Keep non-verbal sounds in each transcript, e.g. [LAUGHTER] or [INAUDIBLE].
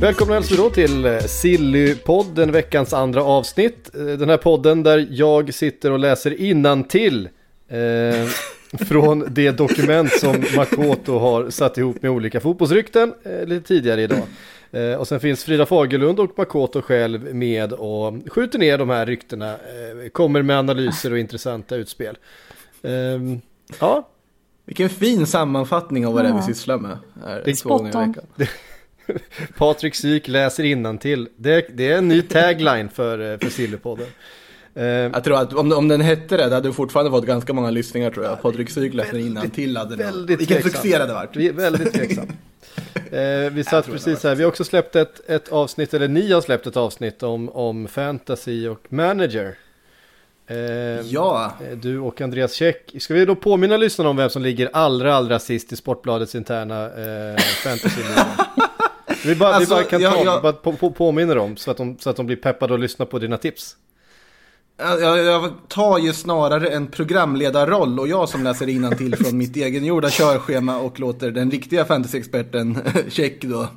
Välkomna vi då till eh, Sillypodden, veckans andra avsnitt. Eh, Den här podden där jag sitter och läser innantill eh, från det dokument som Makoto har satt ihop med olika fotbollsrykten eh, lite tidigare idag. Eh, och sen finns Frida Fagerlund och Makoto själv med och skjuter ner de här ryktena, eh, kommer med analyser och intressanta utspel. Eh, ja, Vilken fin sammanfattning av vad det är vi sysslar med. Här, Det är två gånger i spot on. Patrik Syk läser innantill. Det, det är en ny tagline för, eh, för Sillypodden. Eh, Jag tror att om, om den hette det, det hade fortfarande fått ganska många lyssningar tror jag. Patrik Syk läser innantill hade det. väldigt Vilken tveksam. succé det hade varit. Vi är väldigt tveksamma. Eh, vi [LAUGHS] satt precis här, vi har också släppt ett, ett avsnitt, eller ni har släppt ett avsnitt om, om fantasy och manager. Eh, Ja, eh, Du och Andreas Käck. Ska vi då påminna lyssnarna om vem som ligger allra, allra sist i Sportbladets interna eh, fantasy [LAUGHS] Vi bara, Alltså, vi bara kan jag- ta, jag- bara på, på, påminna dem så att, de, så att de blir peppade och lyssnar på dina tips. jag, jag, tar ju snarare en programledarroll och jag som läser innantill från mitt [LAUGHS] egengjorda körschema och låter den riktiga fantasyexperten Check då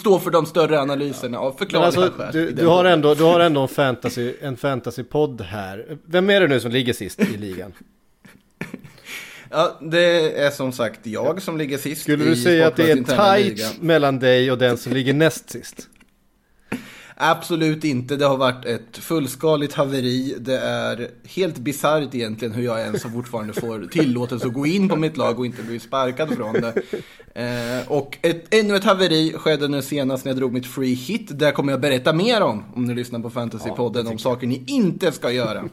stå för de större analyserna av Men förklarliga alltså, du, du, har ändå, du har ändå en fantasy, en fantasypodd här. Vem är det nu som ligger sist i ligan? [LAUGHS] Ja, det är som sagt jag som ligger sist Skulle du säga att det är tight mellan dig och den som ligger näst sist? Absolut inte. Det har varit ett fullskaligt haveri. Det är helt bisarrt egentligen hur jag ens fortfarande får [LAUGHS] tillåtelse att gå in på mitt lag och inte bli sparkad från det. Eh, och ett, ännu ett haveri skedde nu senast när jag drog mitt free hit. Där kommer jag berätta mer om, om ni lyssnar på Fantasypodden, om saker ni inte ska göra.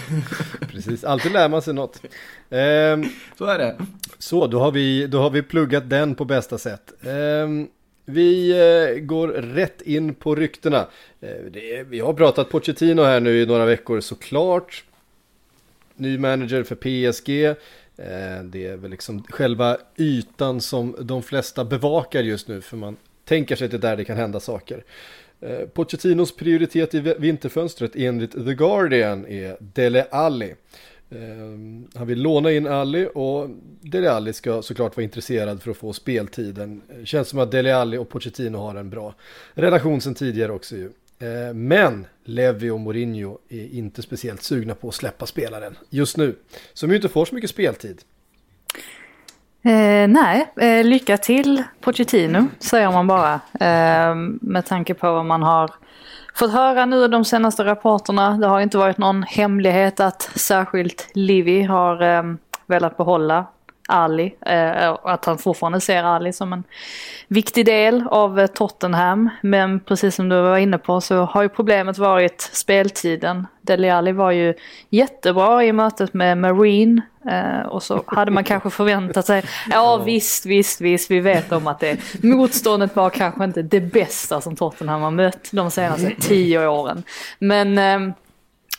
[LAUGHS] Precis, alltid lär man sig något. Ehm, Så är det. så, då har, vi, då har vi pluggat den på bästa sätt. Ehm, vi eh, går rätt in på ryktena. Eh, det är, vi har pratat Pochettino här nu i några veckor såklart. Ny manager för PSG. Eh, det är väl liksom själva ytan som de flesta bevakar just nu för man tänker sig att det är där det kan hända saker. Eh, Pochettinos prioritet i vinterfönstret enligt The Guardian är Dele Alli. Ehm, han vill låna in Alli och Dele Alli ska såklart vara intresserad för att få speltiden. Det Känns som att Dele Alli och Pochettino har en bra relation sedan tidigare också ju. Ehm, men Levi och Mourinho är inte speciellt sugna på att släppa spelaren just nu. Som ju inte får så mycket speltid. Eh, nej, eh, lycka till Pochettino säger man bara. Eh, med tanke på vad man har fått höra nu de senaste rapporterna. Det har inte varit någon hemlighet att särskilt Livy har eh, velat behålla Ali. Eh, att han fortfarande ser Ali som en viktig del av eh, Tottenham. Men precis som du var inne på så har ju problemet varit speltiden. Dele Alli var ju jättebra i mötet med Marine. Eh, och så hade man kanske [LAUGHS] förväntat sig, ja visst, visst, visst, vi vet om att det motståndet var kanske inte det bästa som Tottenham har mött de senaste [LAUGHS] tio åren. Men eh,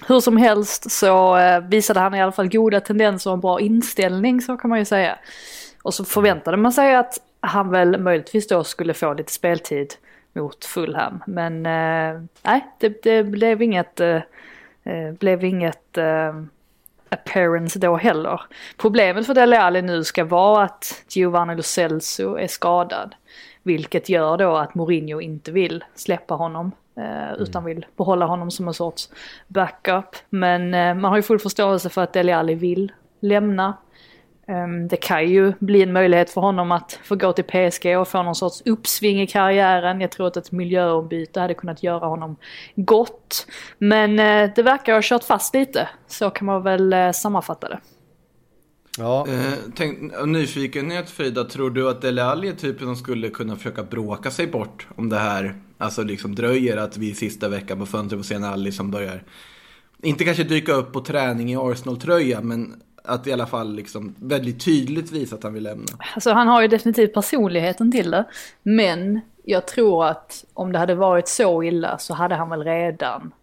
hur som helst så eh, visade han i alla fall goda tendenser och en bra inställning så kan man ju säga. Och så förväntade man sig att han väl möjligtvis då skulle få lite speltid mot Fulham. Men eh, nej, det, det blev inget, eh, eh blev inget eh, appearance då heller. Problemet för Dele Alli nu ska vara att Giovanni Lo Celso är skadad. Vilket gör då att Mourinho inte vill släppa honom. Eh, utan vill behålla honom som en sorts backup. Men eh, man har ju full förståelse för att Dele Alli vill lämna. Ehm, Det kan ju bli en möjlighet för honom att få gå till PSG och få någon sorts uppsving i karriären. Jag tror att ett miljöombyte hade kunnat göra honom gott. Men eh, det verkar ha kört fast lite. Så kan man väl eh, sammanfatta det. Ja, Eh, tänk, nyfikenhet Frida, tror du att Dele Alli är typen som skulle kunna försöka bråka sig bort om det här alltså liksom dröjer att vi sista veckan på fönstret får se en Alli som börjar, inte kanske dyka upp på träning i Arsenal-tröja, men att i alla fall liksom väldigt tydligt visa att han vill lämna. Alltså han har ju definitivt personligheten till det. Men jag tror att om det hade varit så illa så hade han väl redan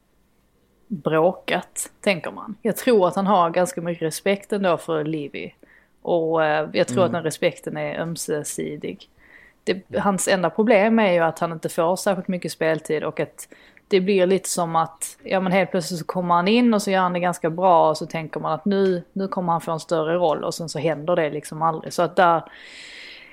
bråkat, tänker man. Jag tror att han har ganska mycket respekt ändå för Livy. Och eh, jag tror att den respekten är ömsesidig. Det, hans enda problem är ju att han inte får särskilt mycket speltid och att det blir lite som att, ja men helt plötsligt så kommer han in och så gör han det ganska bra och så tänker man att nu, nu kommer han få en större roll och sen så händer det liksom aldrig. Så att där,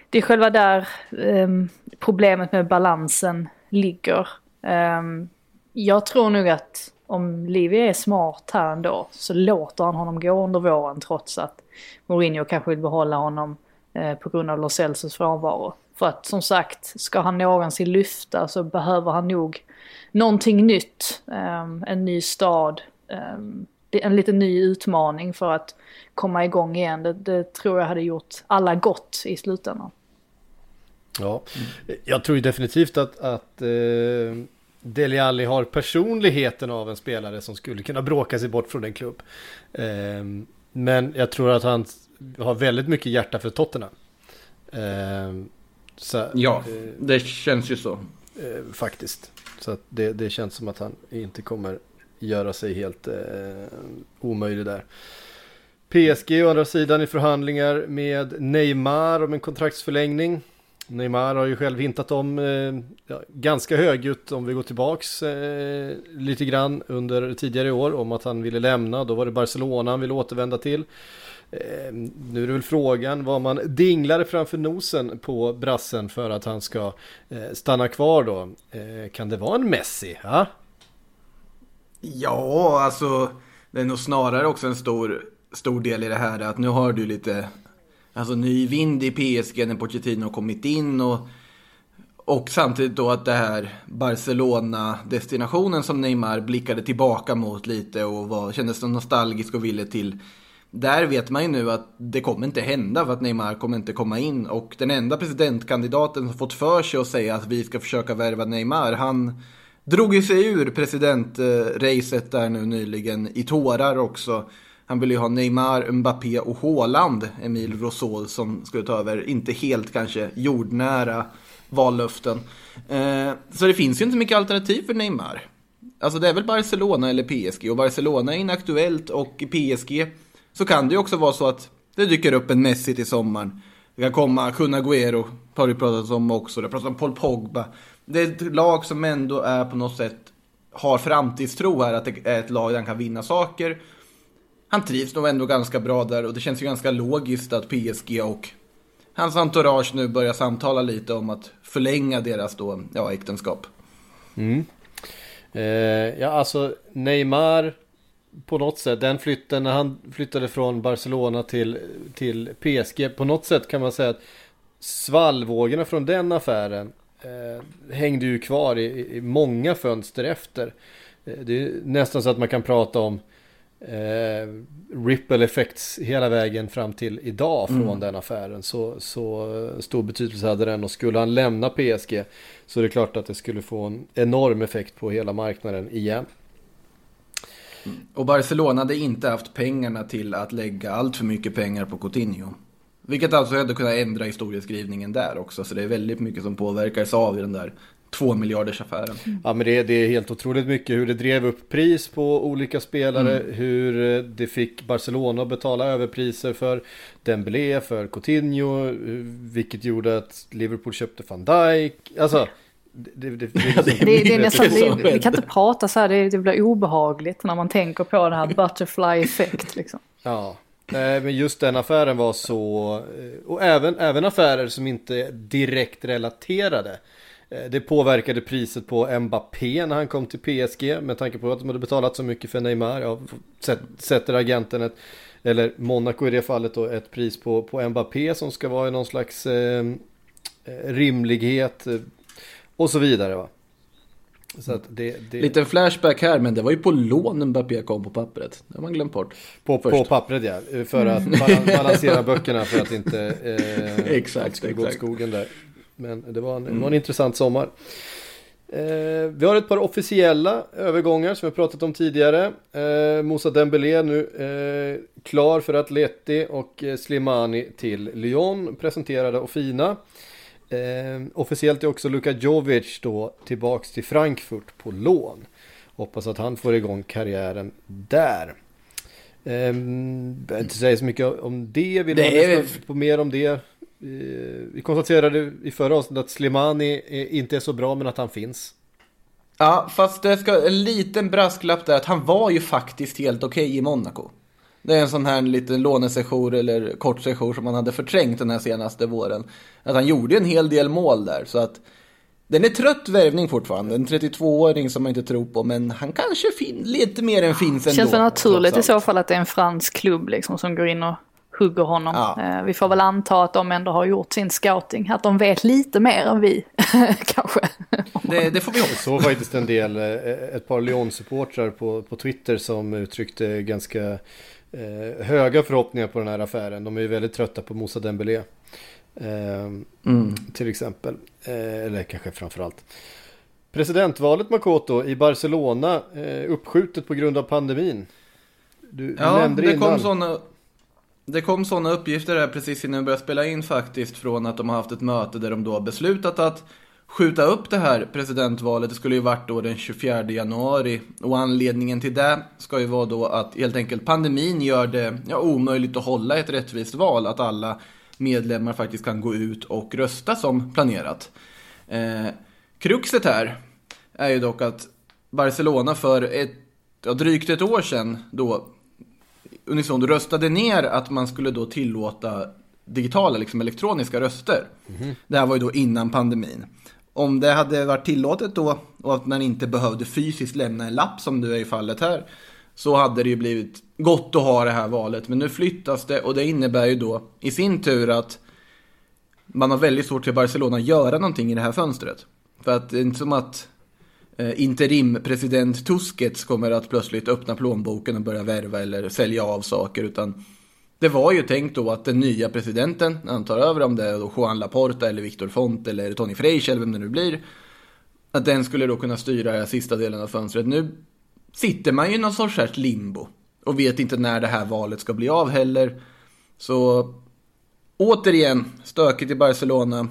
det är själva där ehm, problemet med balansen ligger. Ehm, jag tror nog att om Livie är smart här ändå så låter han honom gå under våren trots att Mourinho kanske vill behålla honom eh, på grund av Los Celsos frånvaro. För att som sagt, ska han någonsin lyfta så behöver han nog någonting nytt. Ehm, en ny stad. Ehm, en lite ny utmaning för att komma igång igen. Det, det tror jag hade gjort alla gott i slutändan. Ja, jag tror ju definitivt att, att eh, Deli Alli har personligheten av en spelare som skulle kunna bråka sig bort från en klubb. Eh, men jag tror att han har väldigt mycket hjärta för Tottenham. Eh, så, Ja, eh, det känns ju så. eh, faktiskt. Så att det, det känns som att han inte kommer göra sig helt eh, omöjlig där. PSG å andra sidan i förhandlingar med Neymar om en kontraktsförlängning. Neymar har ju själv hintat om eh, ja, ganska högljutt om vi går tillbaks eh, lite grann under tidigare år om att han ville lämna. Då var det Barcelona han ville återvända till. Eh, nu är det väl frågan vad man dinglar framför nosen på brassen för att han ska eh, stanna kvar då. Eh, kan det vara en Messi? Ja? Ja, alltså det är nog snarare också en stor, stor del i det här att nu har du lite alltså, ny vind i PSG när Pochettino har kommit in och, och samtidigt då att det här Barcelona-destinationen som Neymar blickade tillbaka mot lite och var, kändes nostalgisk och ville till. Där vet man ju nu att det kommer inte hända för att Neymar kommer inte komma in och den enda presidentkandidaten som fått för sig att säga att vi ska försöka värva Neymar, han drog ju sig ur presidentracet där nu nyligen i tårar också. Han ville ju ha Neymar, Mbappé och Haaland, Emil Rosol, som skulle ta över, inte helt kanske jordnära vallöften. Eh, så det finns ju inte mycket alternativ för Neymar. Alltså det är väl Barcelona eller PSG och Barcelona är inaktuellt och PSG så kan det ju också vara så att det dyker upp en Messi till sommaren. Det kan komma Kun Agüero, har det pratats om också. Det har pratats om Paul Pogba. Det är ett lag som ändå är på något sätt har framtidstro här, att det är ett lag där han kan vinna saker. Han trivs nog ändå ganska bra där och det känns ju ganska logiskt att PSG och hans entourage nu börjar samtala lite om att förlänga deras då, ja, äktenskap. Mm. Eh, ja, alltså Neymar på något sätt, den flytten när han flyttade från Barcelona till, till PSG, på något sätt kan man säga att svallvågorna från den affären eh, hängde ju kvar i, i många fönster efter. Eh, det är nästan så att man kan prata om eh, ripple effects hela vägen fram till idag från den affären. Så, så eh, stor betydelse hade den och skulle han lämna PSG så är det klart att det skulle få en enorm effekt på hela marknaden igen. Och Barcelona hade inte haft pengarna till att lägga allt för mycket pengar på Coutinho. Vilket alltså hade kunnat ändra historieskrivningen där också. Så det är väldigt mycket som påverkas av i den där två miljarders affären. Ja men det, det är helt otroligt mycket hur det drev upp pris på olika spelare, hur eh, det fick Barcelona att betala överpriser för Dembélé, för Coutinho, eh, vilket gjorde att Liverpool köpte van Dijk. Alltså, det, det, det, [LAUGHS] är nästan, det, vi kan inte prata så här, det, det blir obehagligt när man tänker på det här butterfly effect liksom. Ja, nej, men just den affären var så, eh, och även, även affärer som inte är direkt relaterade. Eh, Det påverkade priset på Mbappé när han kom till PSG med tanke på att de hade betalat så mycket för Neymar. Ja, sätt- sätter agenten ett, eller Monaco i det fallet då, ett pris på, på Mbappé som ska vara i någon slags eh, eh, rimlighet och så vidare va. Så det, det Liten flashback här, men det var ju på lån Mbappé kom på pappret. Det har man glömt bort. På, på pappret ja, för att bala- balansera böckerna för att inte eh, [LAUGHS] Exakt, skulle gå åt skogen där. Men det var en, det var en intressant sommar. Eh, vi har ett par officiella övergångar som vi pratat om tidigare. Eh, Moussa Dembélé nu eh, klar för Atleti och eh, Slimani till Lyon, presenterade och fina. Eh, officiellt är också Luka Jovic då tillbaks till Frankfurt på lån. Hoppas att han får igång karriären där. Eh, behöver inte säga så mycket om det. Vill Det är- på mer om det? Eh, vi konstaterade i förra avsnittet att Slimani inte är så bra men att han finns. Ja, fast det ska en liten brasklapp där att han var ju faktiskt helt okej i Monaco. Det är en sån här liten lånesession eller kortsession som man hade förträngt den här senaste våren. Att han gjorde en hel del mål där så att den är trött värvning fortfarande. En 32-åring som man inte tror på men han kanske fin- lite mer än finns ändå. Känns väl naturligt i så fall att det är en fransk klubb liksom som går in och hugger honom. Ja. Eh, Vi får väl anta att de ändå har gjort sin scouting, att de vet lite mer än vi [LAUGHS] kanske. Det, det får vi hoppas. Så faktiskt en del, eh, ett par Lyon-supportrar på, på Twitter som uttryckte ganska eh, höga förhoppningar på den här affären. De är ju väldigt trötta på Moussa Dembélé. Eh, Till exempel. Eh, eller kanske framförallt. Presidentvalet Makoto i Barcelona eh, uppskjutet på grund av pandemin. Du, du Ja, nämnde det det kom innan. såna det kom sådana uppgifter här precis innan vi började spela in faktiskt från att de har haft ett möte där de då har beslutat att skjuta upp det här presidentvalet. Det skulle ju varit då den 24 januari och anledningen till det ska ju vara då att helt enkelt pandemin gör det ja, omöjligt att hålla ett rättvist val. Att alla medlemmar faktiskt kan gå ut och rösta som planerat. Eh, kruxet här är ju dock att Barcelona för ett, ja, drygt ett år sedan då unisont röstade ner att man skulle då tillåta digitala, liksom elektroniska röster. Det här var ju då innan pandemin. Om det hade varit tillåtet då och att man inte behövde fysiskt lämna en lapp som nu är i fallet här så hade det ju blivit gott att ha det här valet. Men nu flyttas det och det innebär ju då i sin tur att man har väldigt svårt för Barcelona att göra någonting i det här fönstret. För att det är inte som att eh, interimpresident Tusquets kommer att plötsligt öppna plånboken och börja värva eller sälja av saker. Utan det var ju tänkt då att den nya presidenten, när han tar över om det är då Juan Laporta eller Victor Font eller Tony Freisch eller vem det nu blir. Att den skulle då kunna styra sista delen av fönstret. Nu sitter man ju i någon sorts här limbo. Och vet inte när det här valet ska bli av heller. Så återigen, stökigt i Barcelona.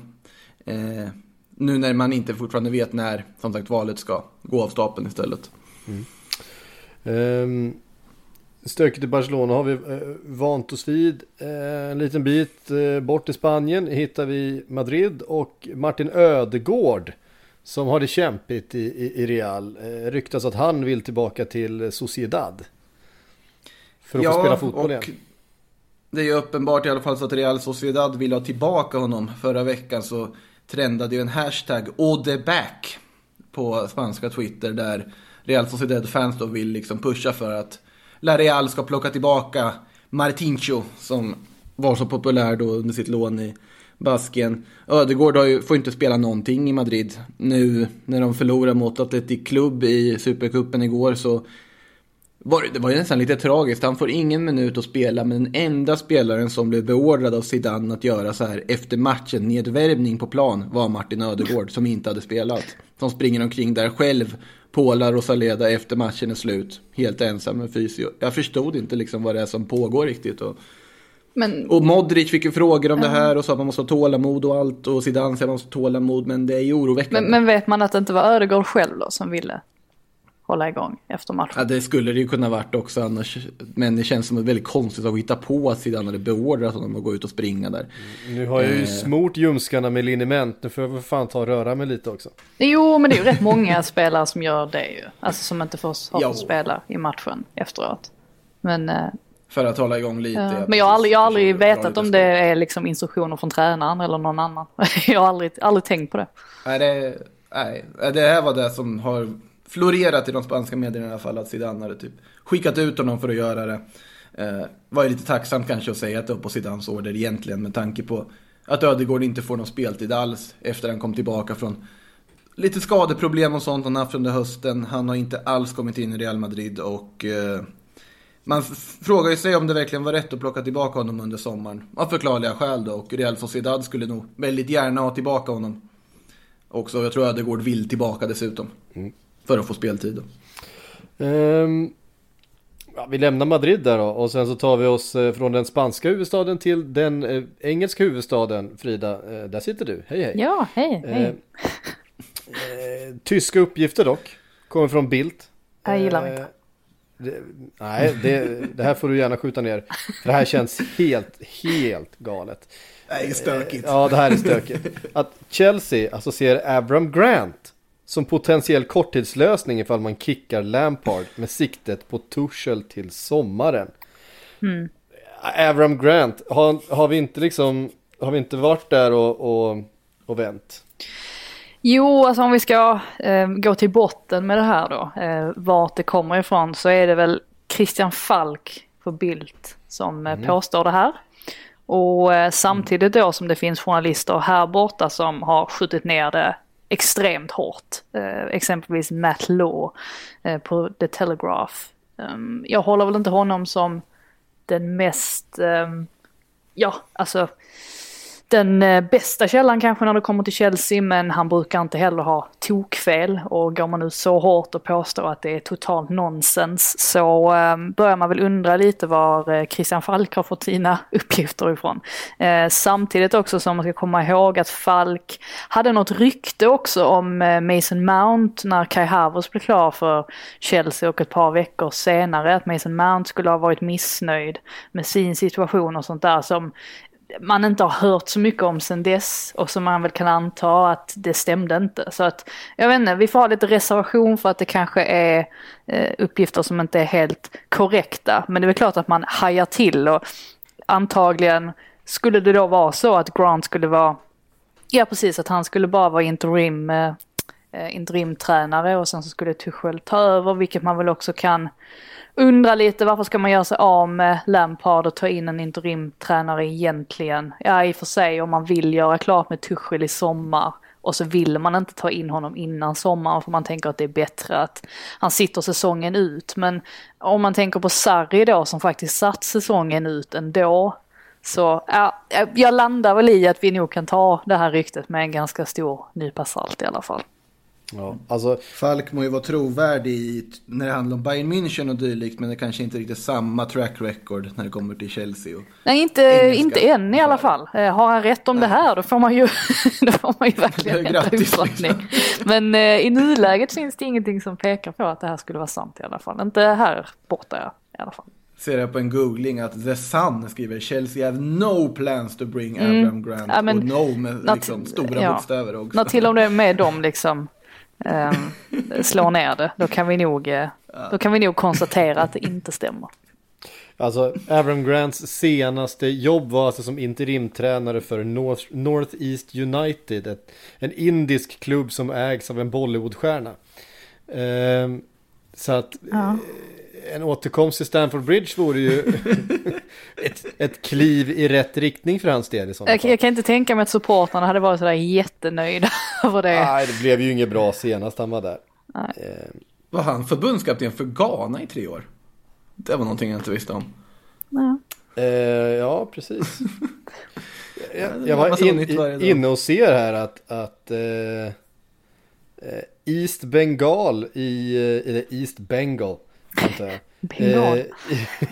Eh, nu när man inte fortfarande vet när, som sagt, valet ska gå av stapeln istället. Mm. Ehm, stökigt i Barcelona har vi eh, vant oss vid. Eh, en liten bit eh, bort i Spanien hittar vi Madrid och Martin Ödegård som har det kämpigt i, i, i Real. Eh, ryktas att han vill tillbaka till Sociedad. För att få spela fotboll igen. Det är ju uppenbart i alla fall så att Real Sociedad vill ha tillbaka honom. Förra veckan så trendade ju en hashtag ”Odeback” på spanska Twitter där Real Sociedad-fans då vill liksom pusha för att La Real ska plocka tillbaka Martincho som var så populär då under sitt lån i Baskien. Ödegård har ju, får inte spela någonting i Madrid. Nu när de förlorar mot Atletic Club i Supercupen igår så var det, det var ju nästan lite tragiskt. Han får ingen minut att spela, men den enda spelaren som blev beordrad av Zidane att göra så här efter matchen, nedvärmning på plan, var Martin Ödegård som inte hade spelat. Som springer omkring där själv, Paula Rosaleda efter matchen är slut, helt ensam med fysio. Jag förstod inte liksom vad det är som pågår riktigt. Och, Men och Modric fick ju frågor om det här och sa att man måste ha tålamod och allt. Och Zidane säger att man måste ha tålamod, men det är ju oroväckande. Men, men vet man att det inte var Ödegård själv då som ville hålla igång efter matchen? Ja, det skulle det ju kunna varit också annars. Men det känns som ett väldigt konstigt att hitta på att Zidane hade beordrat honom att gå ut och springa där. Nu har jag ju Eh. smort ljumskarna med liniment. Nu får jag väl fan ta och röra mig lite också. Jo, men det är ju rätt många [LAUGHS] spelare som gör det ju. Alltså som inte får, har Jo. fått spela i matchen efteråt. Men, eh, För att hålla igång lite. ja. men jag har aldrig, jag har aldrig vetat om det är liksom instruktioner från tränaren eller någon annan. [LAUGHS] jag har aldrig, aldrig tänkt på det. Nej, det, nej, det här var det som har florerat i de spanska medierna i alla fall. Att Zidane hade typ skickat ut honom för att göra det. Eh, var ju lite tacksamt kanske att säga att det var på Zidanes order egentligen. Med tanke på att Ödegård inte får någon speltid alls. Efter han kom tillbaka från lite skadeproblem och sånt han haft under hösten. Han har inte alls kommit in i Real Madrid och eh, man frågar ju sig om det verkligen var rätt att plocka tillbaka honom under sommaren. Av förklarliga skäl då. Och Real Sociedad skulle nog väldigt gärna ha tillbaka honom. Också, jag tror Ödegård vill tillbaka dessutom. Mm. För att få speltid. Ehm, Ja, vi lämnar Madrid där då och sen så tar vi oss eh, från den spanska huvudstaden till den eh, engelska huvudstaden. Frida, eh, där sitter du. Hej hej. Ja, hej, hej. Eh, tyska uppgifter dock. Kommer från Bildt. Jag gillar Eh, inte. Det, nej, det, det här får du gärna skjuta ner. För det här känns helt, helt galet. Nej, stökigt. Ja, det här är stökigt. Att Chelsea alltså ser Abram Grant som potentiell korttidslösning ifall man kickar Lampard med siktet på Tuchel till sommaren. Abram Grant, har, har vi inte liksom, har vi inte varit där och, och, och vänt? Jo, alltså om vi ska eh, gå till botten med det här då, eh, vart det kommer ifrån, så är det väl Christian Falk på Bildt som eh, påstår det här. Och eh, samtidigt då som det finns journalister här borta som har skjutit ner det extremt hårt. Eh, exempelvis Matt Law eh, på The Telegraph. Um, jag håller väl inte honom som den mest, ehm, ja alltså den eh, bästa källan kanske när det kommer till Chelsea men han brukar inte heller ha tokfel och går man ut så hårt och påstår att det är totalt nonsens så ehm, börjar man väl undra lite var eh, Christian Falk har fått sina [LAUGHS] uppgifter ifrån. Eh, samtidigt också som man ska komma ihåg att Falk hade något rykte också om Mason Mount när Kai Havertz blev klar för Chelsea och ett par veckor senare att Mason Mount skulle ha varit missnöjd med sin situation och sånt där som man inte har hört så mycket om sen dess och som man väl kan anta att det stämde inte. Så att jag vet inte, vi får ha lite reservation för att det kanske är eh, uppgifter som inte är helt korrekta. Men det är väl klart att man hajar till och antagligen skulle det då vara så att Grant skulle vara, ja precis att han skulle bara vara interim, eh, eh interimtränare och sen så skulle Tuchel ta över vilket man väl också kan Undrar lite varför ska man göra sig av med Lampard och ta in en interimtränare egentligen? Ja i och för sig om man vill göra klart med Tuchel i sommar och så vill man inte ta in honom innan sommaren för man tänker att det är bättre att han sitter säsongen ut. Men om man tänker på Sarri då som faktiskt satt säsongen ut ändå. Så ja, jag landar väl i att vi nog kan ta det här ryktet med en ganska stor nypa salt i alla fall. Ja, alltså, Falk må ju vara trovärdig i- när det handlar om Bayern München och dylikt, men det kanske inte riktigt samma track record när det kommer till Chelsea. Och... Nej, inte, Engelska. inte än i alla fall. Eh, Har han rätt om det här då får man ju, [LAUGHS] då får man ju verkligen grattis, uppfattning. Men eh, i nuläget finns det ingenting som pekar på att det här skulle vara sant i alla fall. Inte här borta ja, i alla fall. Ser jag på en googling att The Sun skriver Chelsea have no plans to bring Abraham Grant. Mm. Ja, men och no med liksom stora ja. bokstäver också. När till och med dem liksom slår ner det, då kan vi nog, eh, då kan vi nog konstatera att det inte stämmer. alltså Abram Grants senaste jobb var alltså som interimtränare för North, North East United. Ett, en indisk klubb som ägs av en Bollywoodstjärna. Ehm, så att Ja. Eh, en återkomst till Stamford Bridge vore ju [LAUGHS] ett, ett kliv i rätt riktning för hans del i sådana Jag, fall. jag kan inte tänka mig att supportrarna hade varit sådär jättenöjda [LAUGHS] över det. Nej, det blev ju inget bra senast han var där. Ehm, Var han förbundskapten för Ghana i tre år? Det var någonting jag inte visste om. Ja. Eh, ja, precis. [LAUGHS] jag, jag var in, inne och ser här att, att eh, eh, East Bengal i, eh, eller East Bengal, antar jag. Bengal. Eh,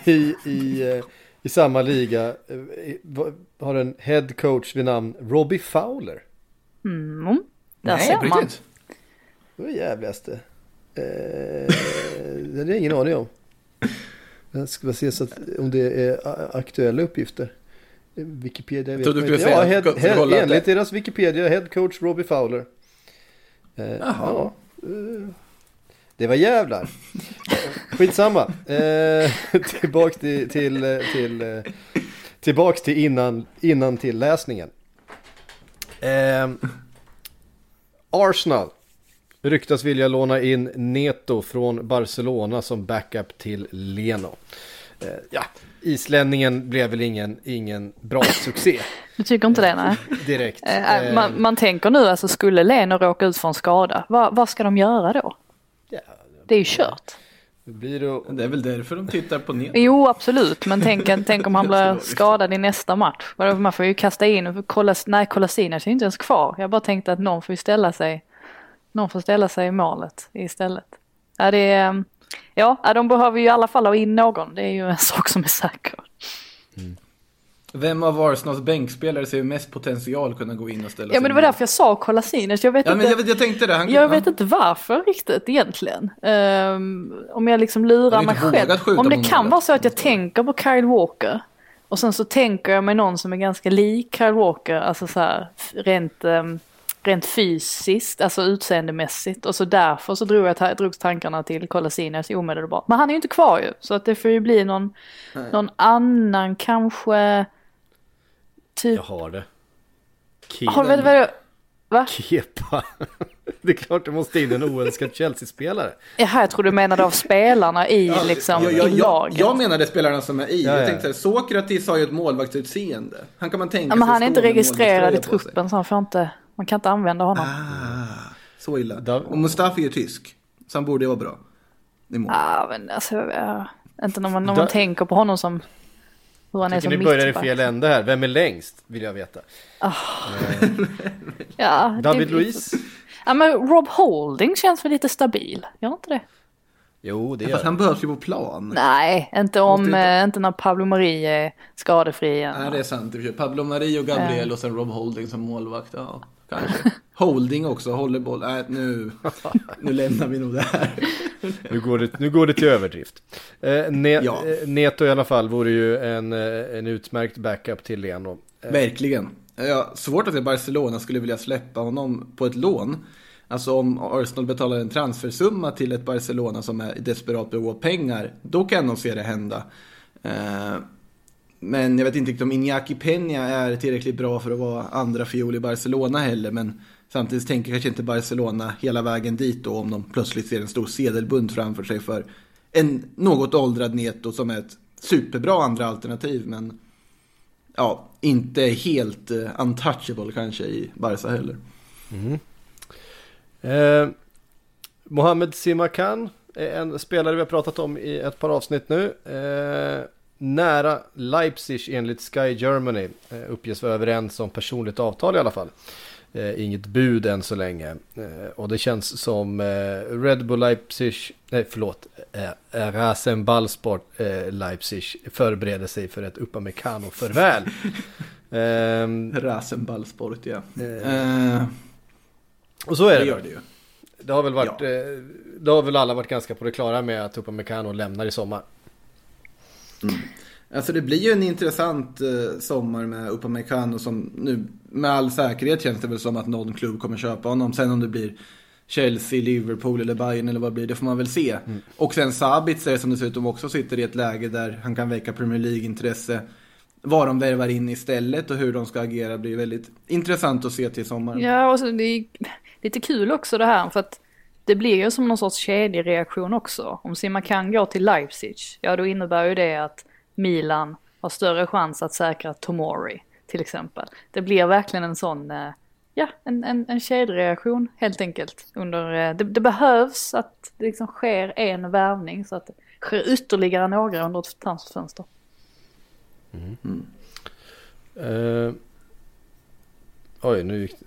[LAUGHS] i, i, eh, I samma liga eh, har en head coach vid namn Robbie Fowler. Mm. Där Nej, ser man. riktigt. Det var jävligaste. Eh, [LAUGHS] det jag ingen aning om. Jag ska bara se så att, om det är aktuella uppgifter. Wikipedia vet du inte. Ja, head, head, enligt det- deras Wikipedia, head coach Robbie Fowler. Eh, Jaha. ja, eh, det var jävlar. Skitsamma. Eh, tillbaks till, till, eh, till, eh, tillbaks till innan, innan till läsningen. Eh, Arsenal ryktas vilja låna in Neto från Barcelona som backup till Leno. Eh, ja, islänningen blev väl ingen, ingen bra succé Du tycker inte det nej? direkt. Eh, man, man tänker nu alltså skulle Leno råka ut för en skada, vad, vad ska de göra då? Det är ju kört. det blir det, Det är väl därför de tittar på ner. Jo absolut, men tänk, tänk om han blir [LAUGHS] skadad i nästa match. Man får ju kasta in, Kolas, nej Kolasinac är ju inte ens kvar. Jag bara tänkte att någon får ställa sig, någon får ställa sig i målet istället. Ja, det är, Ja, de behöver ju i alla fall ha in någon. Det är ju en [LAUGHS] sak som är säker. Vem av Arsenals bänkspelare ser mest potential kunna gå in och ställa Ja, men det var därför jag sa Kolasinac. Jag vet Ja, inte. men jag, vet- jag tänkte det. Han, Jag han, vet inte varför riktigt egentligen. Ehm, om jag liksom lurar mig själv. Om det kan vara så att jag tänker på Kyle Walker. Och sen så tänker jag mig någon som är ganska lik Kyle Walker. Alltså så här rent, ehm, rent fysiskt, alltså utseendemässigt. Och så därför så drog jag drogs tankarna till Kolasinac omedelbart. Men han är ju inte kvar ju. Så att det får ju bli någon, någon annan kanske. Typ. Jag har det. Har, vet, du vad jag, va? Kepa. [LAUGHS] Det är klart det måste in en oönskad Chelsea-spelare. Jaha, jag tror du menade av spelarna i liksom jag, jag, i jag, laget. jag menade spelarna som är i. Ja, jag ja. tänkte Sokratis har ju ett målvaktsutseende. Han kan man tänka Ja, men sig han är inte registrerad i truppen så han får inte, man kan inte använda honom. Ah, så illa. Dav- Och Mustafi är ju tysk. Så han borde ju vara bra. Ja, men alltså, ja, inte när man, när man tänker på honom som hur han är Tycker som ni börjar i fel ände här. Vem är längst? Vill jag veta. [LAUGHS] Ja, David Luiz? Ja, men Rob Holding känns väl lite stabil, gör inte det? Jo, det Fast gör han. han behövs ju på plan. Nej, inte om, inte- eh, inte när Pablo Mari är skadefri igen. Nej, det är sant. och. Pablo Marie och Gabriel och sen Rob Holding som målvakt. Ja, kanske. Holding också, håller boll. Nej, nu, nu lämnar vi nog det här. Nu går det, nu går det till överdrift. Eh, ne, Ja. eh, Neto i alla fall vore ju en, eh, en utmärkt backup till Leno. Verkligen. Ja, svårt att Barcelona skulle vilja släppa honom på ett lån. Alltså om Arsenal betalar en transfersumma till ett Barcelona som är i desperat behov av pengar, då kan nog se det hända. Men jag vet inte riktigt om Iñaki Peña är tillräckligt bra för att vara andra fiol i Barcelona heller. Men samtidigt tänker kanske inte Barcelona hela vägen dit då om de plötsligt ser en stor sedelbunt framför sig för en något åldrad Neto som är ett superbra andra alternativ. Men ja, inte helt eh, untouchable kanske i Barca heller. Mm. Eh, Mohamed Simakan är en spelare vi har pratat om i ett par avsnitt nu. Eh, nära Leipzig enligt Sky Germany. Eh, uppges vara överens om personligt avtal i alla fall. Eh, inget bud än så länge. Eh, och det känns som Red Bull Leipzig, nej förlåt, Rasenballsport eh, Leipzig förbereder sig för ett Upamecano-förväl. [LAUGHS] eh, Rasenballsport ja. Eh, Eh, och så är det det. gör det ju. Det har väl varit, eh, det har väl alla varit ganska på det klara med att Upamecano lämnar i sommar. Alltså det blir ju en intressant eh, sommar med Upamecano som nu med all säkerhet känns det väl som att någon klubb kommer köpa honom. Sen om det blir Chelsea, Liverpool eller Bayern eller vad det blir, det får man väl se. Och sen Sabitzer som dessutom också sitter i ett läge där han kan väcka Premier League-intresse. Vad de värvar in istället och hur de ska agera blir väldigt intressant att se till sommaren. Ja, och så det är lite kul också det här för att det blir ju som någon sorts kedjereaktion också. Om Simakan går till Leipzig, ja då innebär ju det att Milan har större chans att säkra Tomori till exempel. Det blir verkligen en sån, eh, ja, en, en, en kedjereaktion helt enkelt. Under, eh, det, det behövs att det liksom sker en värvning så att det sker ytterligare några under ett transferfönster. Mm. Mm. Eh, oj, nu gick det...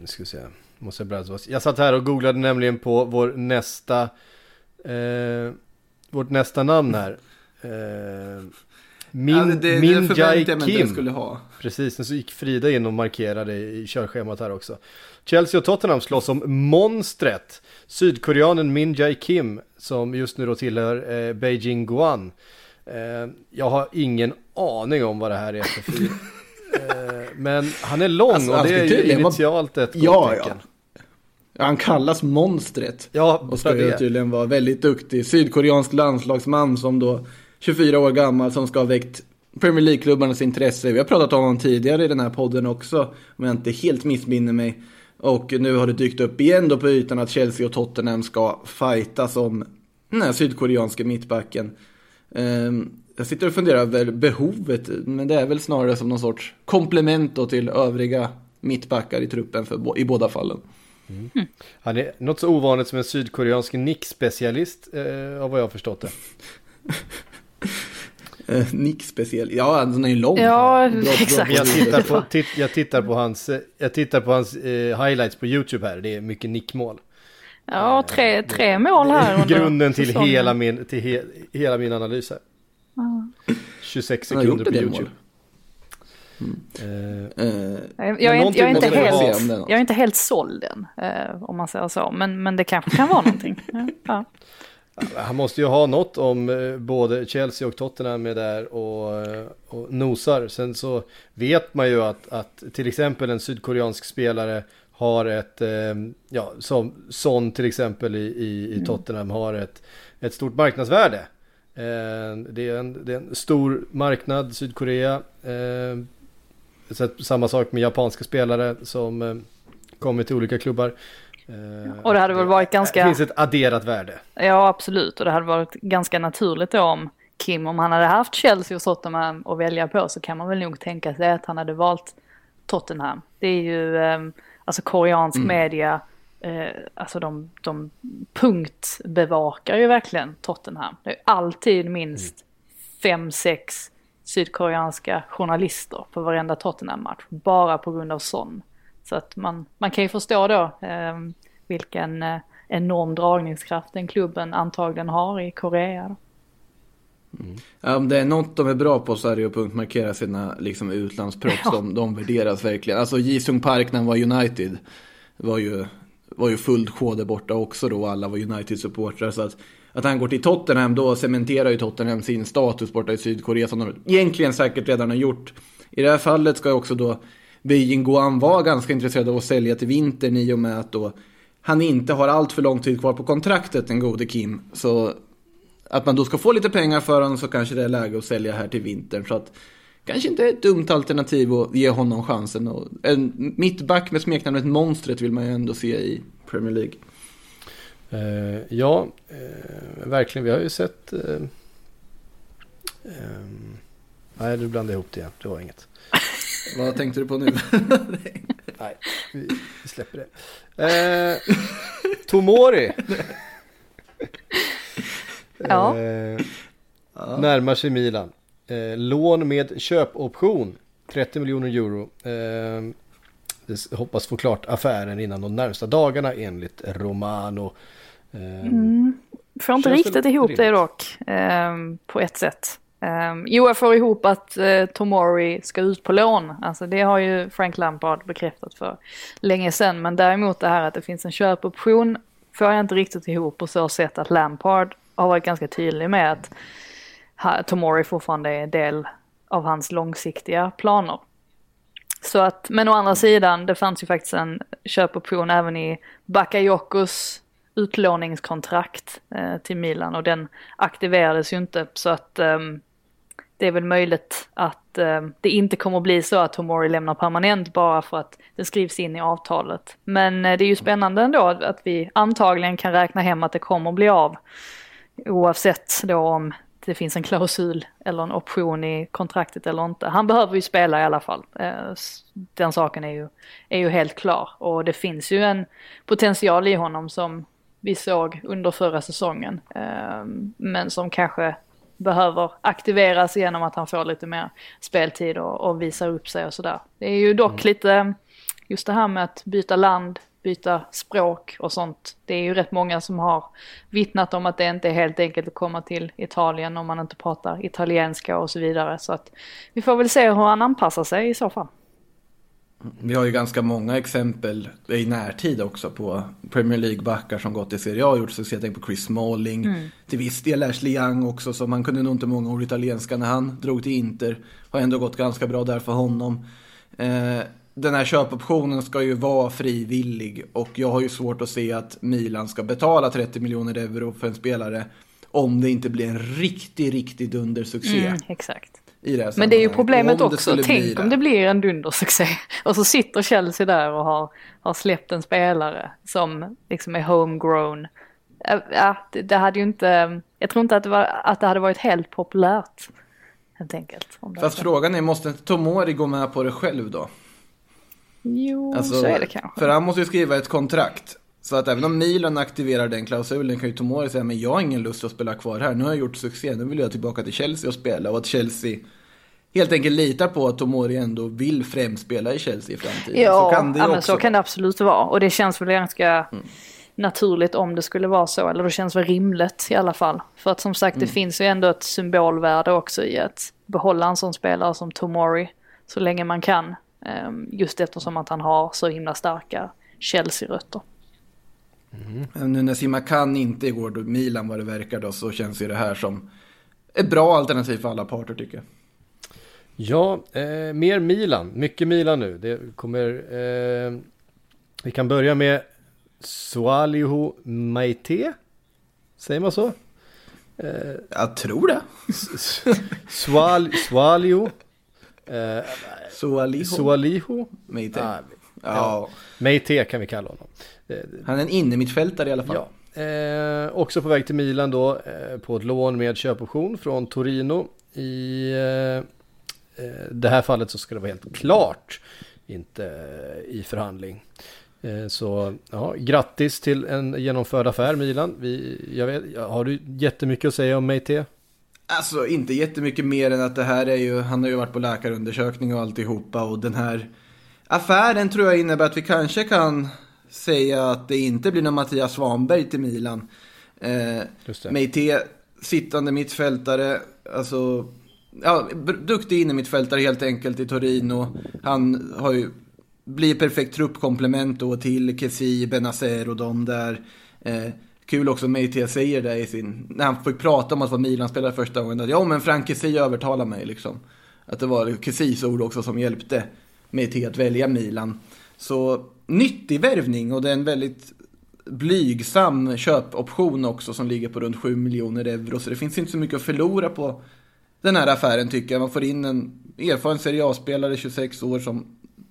Nu ska vi se. Måste jag. Jag satt här och googlade nämligen på vår nästa eh, Vårt nästa namn här. Eh, Min, ja, det, det, det Min förväntade Jai Kim. skulle ha. Precis, så gick Frida in och markerade i körschemat här också. Chelsea och Tottenham slåss om monstret. Sydkoreanen Min Jae Kim som just nu då tillhör eh, Beijing Guan. Eh, jag har ingen aning om vad det här är för fyr. [LAUGHS] eh, men han är lång Alltså, och det är ju tydligen vara- initialt ett Ja, ja. Han kallas Monstret. Ja, Och ska ju det. tydligen vara väldigt duktig. Sydkoreansk landslagsman som då 24 år gammal som ska ha väckt Premier League-klubbarnas intresse. Vi har pratat om honom tidigare i den här podden också. Om jag inte helt missminner mig. Och nu har det dykt upp igen då på ytan att Chelsea och Tottenham ska fightas om den här sydkoreanska mittbacken. Ehm, Jag sitter och funderar över behovet, men det är väl snarare som någon sorts komplement då till övriga mittbackar i truppen för, i båda fallen. Han är något så ovanligt som en sydkoreansk nickspecialist eh, av vad jag har förstått det. [LAUGHS] Eh, Nick speciell. Ja, den är ju lång. Ja, Bra- bra exakt. Jag tittar på, titt, jag tittar på hans, eh, jag tittar på hans eh, highlights på YouTube här. Det är mycket nickmål. Ja, tre, tre mål här under [LAUGHS] Grunden till, hela min, till he, hela min analys här. 26 Han har gjort sekunder på YouTube. Eh, Eh, Jag, jag, är, inte- jag, är helt, jag är inte såld än, eh, om man säger så. Men, men det kanske kan vara någonting. [LAUGHS] Ja. Han måste ju ha något om både Chelsea och Tottenham är där och, och nosar. Sen så vet man ju att, att till exempel en sydkoreansk spelare har ett, eh, ja som Son till exempel i, i, i Tottenham har ett, ett stort marknadsvärde. Eh, det, är en, det är en stor marknad, Sydkorea. Eh, så samma sak med japanska spelare som eh, kommer till olika klubbar. Och det hade väl varit Det ganska... finns ett adderat värde. Ja, absolut. Och det hade varit ganska naturligt då om Kim, om han hade haft Chelsea och Tottenham att välja på så kan man väl nog tänka sig att han hade valt Tottenham. Det är ju, eh, alltså koreansk media, eh, alltså de, de punktbevakar ju verkligen Tottenham. Det är alltid minst fem, sex sydkoreanska journalister på varenda Tottenham-match, bara på grund av Son. Så att man, man kan ju förstå då eh, vilken eh, enorm dragningskraft den klubben antagligen har i Korea. Då. Ja, om det är något de är bra på så är det att punktmarkera sina liksom, utlandsproffs. Ja. De, de värderas verkligen. Alltså Jisung Park när han var United var ju, var ju fullt sjå där borta också då. Alla var United-supportrar. Så att, att han går till Tottenham då cementerar ju Tottenham sin status borta i Sydkorea som de egentligen säkert redan har gjort. I det här fallet ska ju också då Beijing Guan vara ganska intresserad av att sälja till vintern i och med att då han inte har allt för lång tid kvar på kontraktet, den gode Kim. Så att man då ska få lite pengar för honom så kanske det är läge att sälja här till vintern. Så att kanske inte är ett dumt alternativ att ge honom chansen. Och en mittback med smeknamnet Monstret vill man ju ändå se i Premier League. Eh, ja, eh, verkligen. Vi har ju sett... Eh, ehm, nej, du blandade ihop det igen. Det var inget. [LAUGHS] Vad tänkte du på nu? [LAUGHS] Nej, vi, vi släpper det. Tomori. Ja. Närmar sig Milan. Eh, lån med köpoption. 30 miljoner euro. Eh, det hoppas få klart affären innan de närmsta dagarna enligt Romano. Eh, Får inte riktigt väl ihop det dock, ehm, på ett sätt. Um, jo, jag får ihop att uh, Tomori ska ut på lån. Alltså det har ju Frank Lampard bekräftat för länge sedan. Men däremot det här att det finns en köpoption får jag inte riktigt ihop på så sätt att Lampard har varit ganska tydlig med att Tomori fortfarande är en del av hans långsiktiga planer. Så att, men å andra sidan, det fanns ju faktiskt en köpoption även i Bakayokos utlåningskontrakt eh, till Milan och den aktiverades ju inte så att eh, det är väl möjligt att eh, det inte kommer bli så att Tomori lämnar permanent bara för att det skrivs in i avtalet. Men eh, det är ju spännande ändå att vi antagligen kan räkna hem att det kommer bli av oavsett då om det finns en klausul eller en option i kontraktet eller inte. Han behöver ju spela i alla fall. Eh, Den saken är ju, är ju helt klar. Och det finns ju en potential i honom som vi såg under förra säsongen. eh, Men som kanske behöver aktiveras genom att han får lite mer speltid och, och visar upp sig och sådär. Det är ju dock lite, just det här med att byta land, byta språk och sånt. Det är ju rätt många som har vittnat om att det inte är helt enkelt att komma till Italien om man inte pratar italienska och så vidare. Så att vi får väl se hur han anpassar sig i så fall. Vi har ju ganska många exempel i närtid också på Premier League-backar som gått i Serie A och gjort succé. Jag tänker på Chris Smalling, till viss del Ashley Young också, så man kunde nog inte många ord italienska när han drog till Inter. Har ändå gått ganska bra där för honom. Eh, den här köpoptionen ska ju vara frivillig och jag har ju svårt att se att Milan ska betala 30 miljoner euro för en spelare om det inte blir en riktig, riktig dundersuccé Mm, exakt. i det Men det är ju problemet också. Tänk om det blir en dundersuccé. [LAUGHS] Och så sitter Chelsea där och har, har släppt en spelare som liksom är homegrown. Ja, det, hade ju inte, jag tror inte att det, var, att det hade varit helt populärt. Helt enkelt. Fast frågan är, måste inte Tomori gå med på det själv då? Jo, Alltså, så är det kanske. För han måste ju skriva ett kontrakt. Så att även om Milan aktiverar den klausulen kan ju Tomori säga, men jag har ingen lust att spela kvar här. Nu har jag gjort succé, nu vill jag tillbaka till Chelsea och spela. Och att Chelsea helt enkelt litar på att Tomori ändå vill främst spela i Chelsea i framtiden. Ja, så kan det ja men också så kan det absolut vara. Och det känns väl ganska naturligt om det skulle vara så, eller det känns väl rimligt i alla fall. För att som sagt det finns ju ändå ett symbolvärde också i att behålla en sån spelare som Tomori så länge man kan. Ehm, Just eftersom att han har så himla starka Chelsea-rötter. Men Nu när Simakan inte går då Milan vad det verkar då så känns ju det här som ett bra alternativ för alla parter tycker jag. Ja, eh, mer Milan. Mycket Milan nu. Det kommer... Eh, vi kan börja med Sualihu Maite. Säger man så? Jag tror det. Sual. Eh, Sualiho. Sualihu. Meite. Ah, Ja, Maite kan vi kalla honom. Eh, han är en innermittfältare i alla fall. Ja. Eh, också på väg till Milan då eh, på ett lån med köpoption från Torino. I eh, eh, det här fallet så ska det vara helt klart, inte eh, i förhandling. Eh, så ja, grattis till en genomförd affär Milan. Vi, jag vet, har du jättemycket att säga om Meite? Alltså inte jättemycket mer än att det här är ju, han har ju varit på läkarundersökning och alltihopa och den här affären tror jag innebär att vi kanske kan säga att det inte blir någon Mattias Svanberg till Milan. Eh. Meite, sittande mittfältare, alltså ja, duktig innermittfältare helt enkelt i Torino. Han har ju blir perfekt truppkomplement då till Kessie, Benazer och de där. Eh, kul också Meite säger det i sin, när han fick prata om att vara Milan-spelare första gången, att ja men Frank Kessie övertalade mig liksom. Att det var Kessies ord också som hjälpte Meite att välja Milan. Så nyttig värvning och det är en väldigt blygsam köpoption också som ligger på runt 7 miljoner euro. Så det finns inte så mycket att förlora på den här affären tycker jag. Man får in en erfaren Serie A-spelare, 26 år, som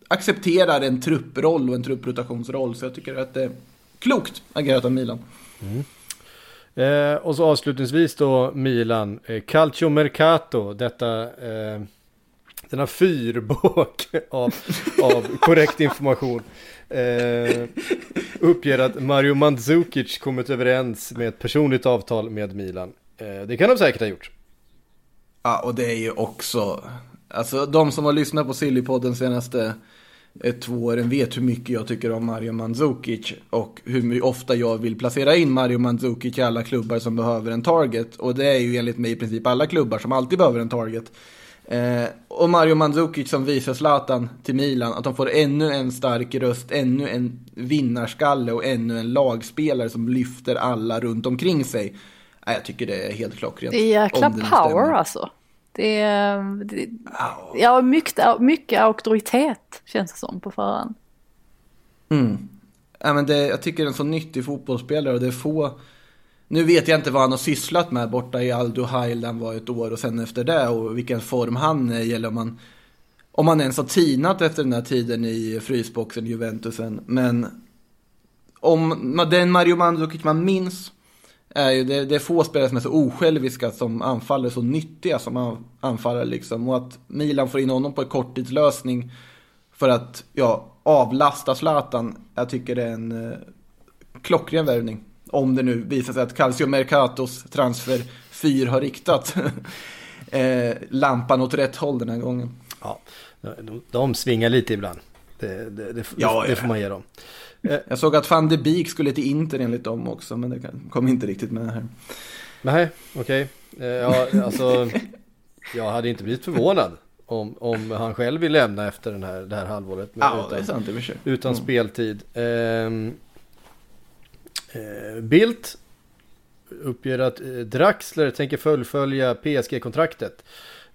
accepterar en trupproll och en trupprotationsroll. Så jag tycker att det är klokt agerat av Milan. Eh, och så avslutningsvis då Milan, eh, Calcio Mercato, detta eh, denna fyrbåk [LAUGHS] av, av korrekt information. Eh, uppger att Mario Mandzukic kommit överens med ett personligt avtal med Milan. Eh, det kan de säkert ha gjort. Ja, och det är ju också... Alltså de som har lyssnat på Sillypodden senaste två åren vet hur mycket jag tycker om Mario Mandzukic och hur ofta jag vill placera in Mario Mandzukic i alla klubbar som behöver en target. Och det är ju enligt mig i princip alla klubbar som alltid behöver en target. Eh, och Mario Mandzukic som visar Zlatan till Milan, att de får ännu en stark röst, ännu en vinnarskalle och ännu en lagspelare som lyfter alla runt omkring sig. Jag tycker det är helt klockrent. Det är jäkla power stämmer. alltså. Det är, det, ja, mycket, mycket auktoritet känns det som på förhand. Mm. Ja, men det, jag tycker det är en så nyttig fotbollsspelare och det är få... Nu vet jag inte vad han har sysslat med borta i Aldo han var ett år och sen efter det och vilken form han är i eller om han, om han ens har tinat efter den här tiden i frysboxen Juventusen. Men om den Mario Mandzukic man minns är ju det, det är få spelare som är så osjälviska som anfaller, så nyttiga som an- anfallare liksom. Och att Milan får in honom på en korttidslösning för att ja, avlasta Zlatan. Jag tycker det är en eh, klockren värvning. Om det nu visar sig att Calcio Mercatos transfer 4 har riktat [LAUGHS] eh, lampan åt rätt håll den här gången. Ja, de, de svingar lite ibland. Det, det, det, Ja, det får man ge dem. Jag såg att van de Beek skulle till Inter enligt dem också, men det kom inte riktigt med här. Nej, okej. Eh, Ja, alltså, jag hade inte blivit förvånad om, om han själv vill lämna efter den här, det här halvåret. Ja, det är utan, sant för sig. utan Mm. speltid. Ehm, eh, Bildt uppger att eh, Draxler tänker fullfölja PSG-kontraktet.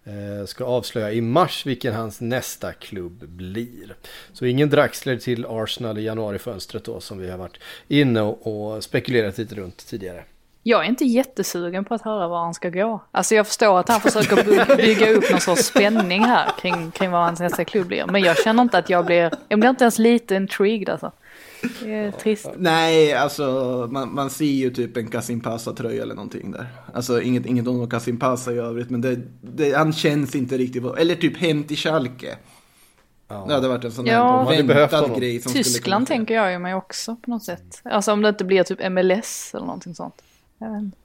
Eh, ska avslöja i mars vilken hans nästa klubb blir. Så ingen Draxler till Arsenal i januarifönstret då som vi har varit inne och, spekulerat lite runt tidigare. Jag är inte jättesugen på att höra var han ska gå. Alltså jag förstår att han försöker by- bygga upp någon sorts spänning här kring, kring vad hans nästa klubb blir. Men jag känner inte att jag blir, jag blir inte ens lite intrigued alltså. Det är trist. Nej, alltså man, man ser ju typ en Kasim Pasa-tröja eller någonting där. Alltså inget, inget om Kasim Pasa i övrigt, men det, det, han känns inte riktigt... Eller typ hem till Schalke. Ja. Det hade varit en sån Ja. behövt väntad grej som Tyskland tänker jag ju mig också på något sätt. Alltså om det inte blir typ MLS eller någonting sånt. Jag vet inte.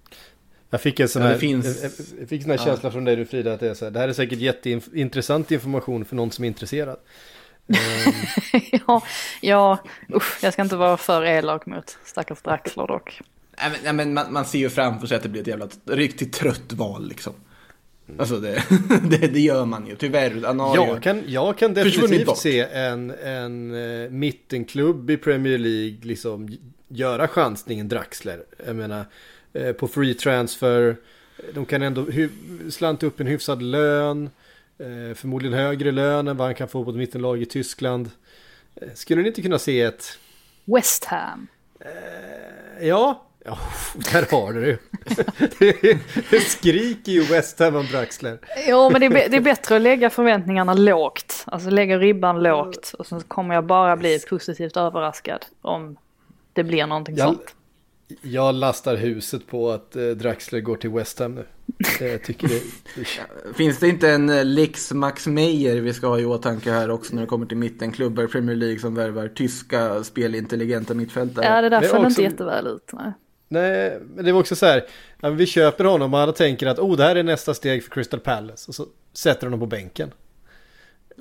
Jag fick en sån Ja, här, det finns- jag, jag fick sån här känsla från dig nu Frida att det är så här, det här är säkert jätteintressant information för någon som är intresserad. [LAUGHS] ja, ja usch, jag ska inte vara för elak mot stackars Draxler dock. Nej, men, nej, men man, man ser ju framför sig att det blir ett jävla riktigt trött val liksom. Alltså det, [LAUGHS] det, det gör man ju, tyvärr. Jag kan, jag kan definitivt se en, en uh, mittenklubb i Premier League liksom göra chansningen Draxler. Jag menar, eh, på free transfer. De kan ändå slanta upp en hyfsad lön. Eh, förmodligen högre lön än vad han kan få på ett mittenlag i Tyskland. Eh, skulle ni inte kunna se ett... West Ham. Ja, ja [LAUGHS] där har du det. [LAUGHS] det. Skriker ju West Ham om Draxler. Jo, men det är, det är bättre att lägga förväntningarna lågt. Alltså lägga ribban lågt. Och sen kommer jag bara bli positivt överraskad om det blir någonting Jag- sånt. Jag lastar huset på att eh, Draxler går till West Ham nu. Jag tycker det... [LAUGHS] Finns det inte en eh, Lex Max Meyer vi ska ha i åtanke här också när det kommer till mittenklubbar i Premier League som värvar tyska spelintelligenta mittfältare? Ja, det där föll också- inte jätteväl ut. Nej. Nej, men det var också så här. Ja, vi köper honom och alla tänker att oh, det här är nästa steg för Crystal Palace. Och så sätter de honom på bänken.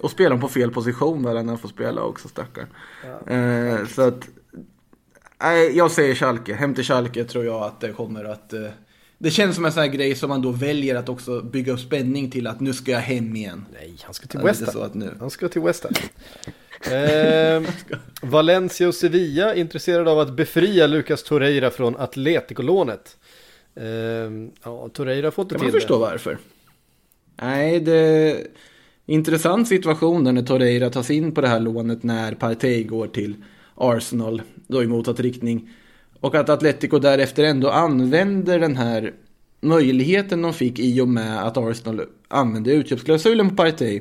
Och spelar de på fel position där han får spela också stackaren. Eh, så att, nej, jag säger Schalke. Hem till Schalke tror jag att det kommer att... Eh, det känns som en sån här grej som man då väljer att också bygga upp spänning till att nu ska jag hem igen. Nej, han ska till det West Ham. Han ska till West Ham. [LAUGHS] Ehm, Valencia och Sevilla intresserade av att befria Lucas Torreira från Atletico-lånet. Ehm, ja, Torreira får inte Kan till man förstå varför? Nej, det är intressant situation där när Torreira tas in på det här lånet när Partey går till Arsenal, då i motsatt riktning. Och att Atletico därefter ändå använder den här möjligheten de fick i och med att Arsenal använde utköpsklausulen på Partey.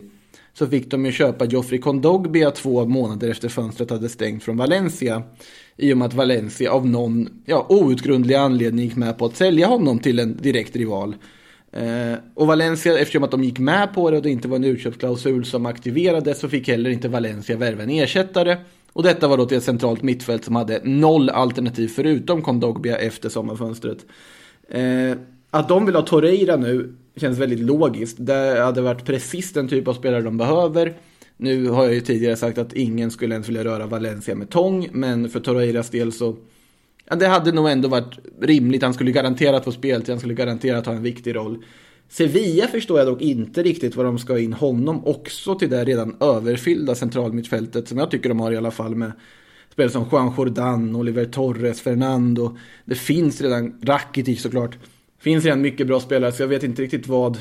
Så fick de ju köpa Joffrey Kondogbia två månader efter fönstret hade stängt från Valencia. I och med att Valencia av någon ja, outgrundlig anledning gick med på att sälja honom till en direkt rival. Eh, och Valencia, eftersom att de gick med på det och det inte var en utköpsklausul som aktiverades så fick heller inte Valencia värva en ersättare. Och detta var då till ett centralt mittfält som hade noll alternativ förutom Kondogbia efter sommarfönstret. Eh, att de vill ha Torreira nu känns väldigt logiskt. Det hade varit precis den typ av spelare de behöver. Nu har jag ju tidigare sagt att ingen skulle ens vilja röra Valencia med tång, men för Torreiras del så Ja, det hade nog ändå varit rimligt. Han skulle garanterat få speltid, han skulle garanterat ha en viktig roll. Sevilla förstår jag dock inte riktigt vad de ska ha in honom också till det redan överfyllda centralmittfältet som jag tycker de har i alla fall med spelare som Juan Jordan, Oliver Torres, Fernando. Det finns redan, Rakitic såklart. Finns redan mycket bra spelare så jag vet inte riktigt vad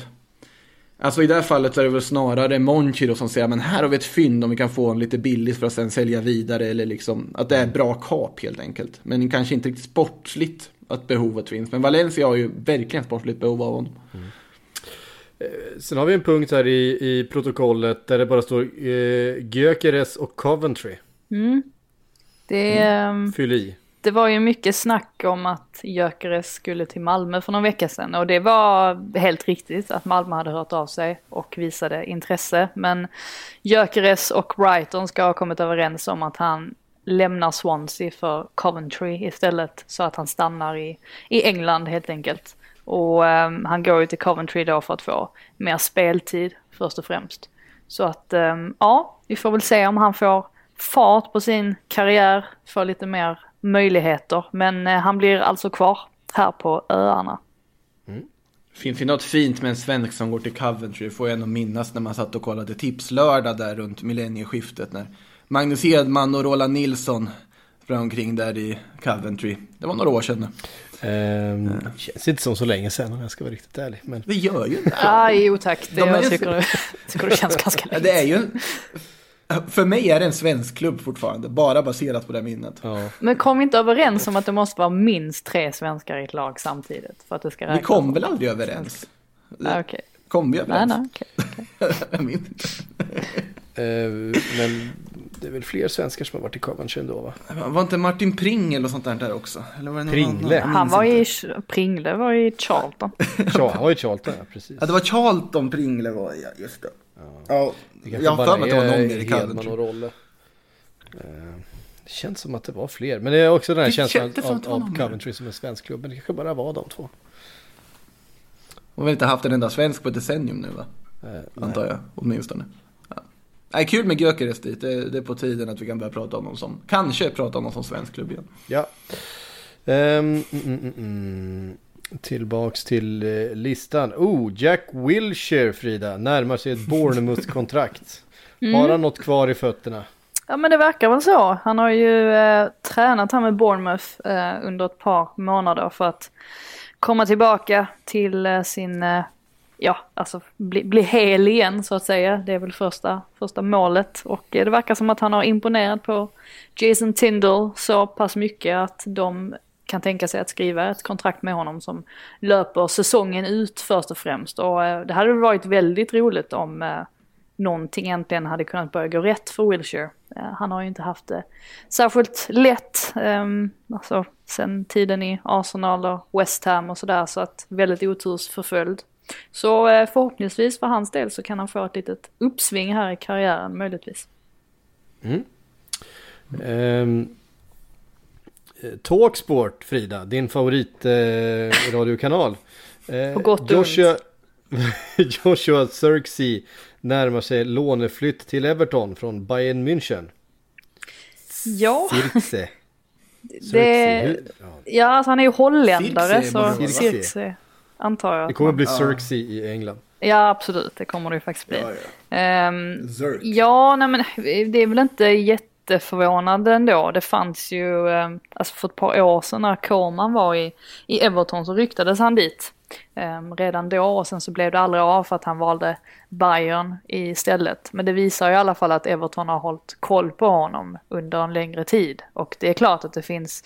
Alltså i det här fallet så är det väl snarare Monchi då som säger men här har vi ett fynd om vi kan få en lite billigt för att sen sälja vidare eller liksom att det är bra kap helt enkelt. Men kanske inte riktigt sportsligt att behovet finns. Men Valencia har ju verkligen sportsligt behov av honom. Mm. Sen har vi en punkt här i, i protokollet där det bara står eh, Gyökeres och Coventry. Det, ehm, Fyll i. det var ju mycket snack om att Gyökeres skulle till Malmö för någon vecka sedan. Och det var helt riktigt att Malmö hade hört av sig och visade intresse. Men Gyökeres och Brighton ska ha kommit överens om att han lämnar Swansea för Coventry istället. Så att han stannar i, i England helt enkelt. Och ehm, han går ju till Coventry då för att få mer speltid först och främst. Så att ehm, ja, vi får väl se om han får fart på sin karriär, får lite mer möjligheter. Men eh, han blir alltså kvar här på öarna. Mm. Finns det något fint med en svensk som går till Coventry får jag nog minnas när man satt och kollade Tipslördag där runt millennieskiftet när Magnus Hedman och Roland Nilsson sprang omkring där i Coventry. Det var några år sedan nu. Ehm, Känns inte som så länge sedan om jag ska vara riktigt ärlig. Men Det gör ju inte Ja, jo tack. Det, De är jag ju- tycker, tycker det känns ganska [LAUGHS] länge. det är ju en... För mig är det en svensk klubb fortfarande, bara baserat på det minnet. ja. Men kom inte överens om att det måste vara minst tre svenskar i ett lag samtidigt för att det ska Vi kom väl aldrig överens? Ja, Okej. Kom vi Nej, överens? nej. [LAUGHS] Jag minns inte. Eh, men det är väl fler svenskar som har varit i Coventry ändå va? Var inte Martin Pring eller sånt där där också? Eller var det någon Pringle. Han var i, Pringle var i Charlton. [LAUGHS] Ja, han var i Charlton, ja precis. Ja, det var Charlton Pringle var ja, just det. Ja, kanske jag har för mig att det var någon mer i Coventry. och Rolle. Eh, Det känns som att det var fler. Men det är också den här Det känslan av, av. Coventry som en svensk klubb. Men det kanske bara var de två. Och vi har inte haft en enda svensk på ett decennium nu va? Eh, Antar jag, åtminstone. Nej, kul med Gyökeres dit. Det, det är på tiden att vi kan börja prata om dem som, kanske prata om dem som svensk klubb igen. Ja. Ehm, mm, mm, mm. Tillbaks till eh, listan. Oh, Jack Wilshere Frida, närmar sig ett [LAUGHS] Bournemouth-kontrakt. Har han något kvar i fötterna? Ja men det verkar väl så. Han har ju eh, tränat här med Bournemouth eh, under ett par månader för att komma tillbaka till eh, sin, eh, ja alltså bli, bli hel igen så att säga. Det är väl första, första målet och eh, det verkar som att han har imponerat på Jason Tindall så pass mycket att de kan tänka sig att skriva ett kontrakt med honom som löper säsongen ut först och främst. Och eh, det hade väl varit väldigt roligt om eh, någonting äntligen hade kunnat börja gå rätt för Wilshire. Han har ju inte haft det särskilt lätt, um, alltså sen tiden i Arsenal och West Ham och sådär, så att väldigt otursförföljd. Så eh, förhoppningsvis för hans del så kan han få ett litet uppsving här i karriären möjligtvis. Ehm, eh, Talksport Frida, din favorit eh. Eh, På gott Joshua, [LAUGHS] Joshua Xerxes närmar sig låneflytt till Everton från Bayern München. Ja, Cirkse. det, ja. alltså han är ju holländare Cirkse så. Cirkse antar jag. Det kommer bli Xerxes i England. Ja absolut, det kommer det ju faktiskt bli. Ja, Ehm, Zerk. Ja, nej men det är väl inte jätteförvånande ändå. Det fanns ju, eh, alltså för ett par år sedan när Coleman var i, i Everton så ryktades han dit. Eh, redan då och sen så blev det aldrig av för att han valde Bayern istället. Men det visar ju i alla fall att Everton har hållit koll på honom under en längre tid. Och det är klart att det finns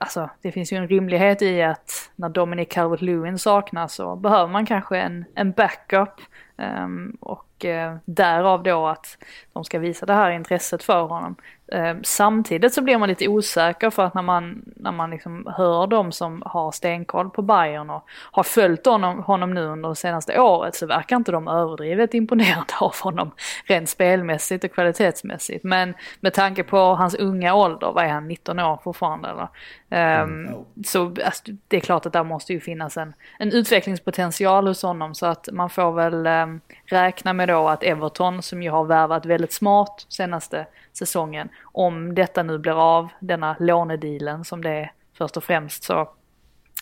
Alltså det finns ju en rimlighet i att när Dominic Calvert-Lewin saknas så behöver man kanske en, en backup. Um, och uh, därav då att de ska visa det här intresset för honom. Ehm, samtidigt så blir man lite osäker för att när man, när man liksom hör de som har stenkoll på Bayern och har följt honom, honom nu under det senaste året så verkar inte de överdrivet imponerade [LAUGHS] av honom rent spelmässigt och kvalitetsmässigt. Men med tanke på hans unga ålder, vad är han, 19 år fortfarande eller? Ehm, så alltså, det är klart att där måste ju finnas en, en utvecklingspotential hos honom så att man får väl ehm, räkna med då att Everton som ju har värvat väldigt smart senaste säsongen, om detta nu blir av, denna lånedealen som det är först och främst så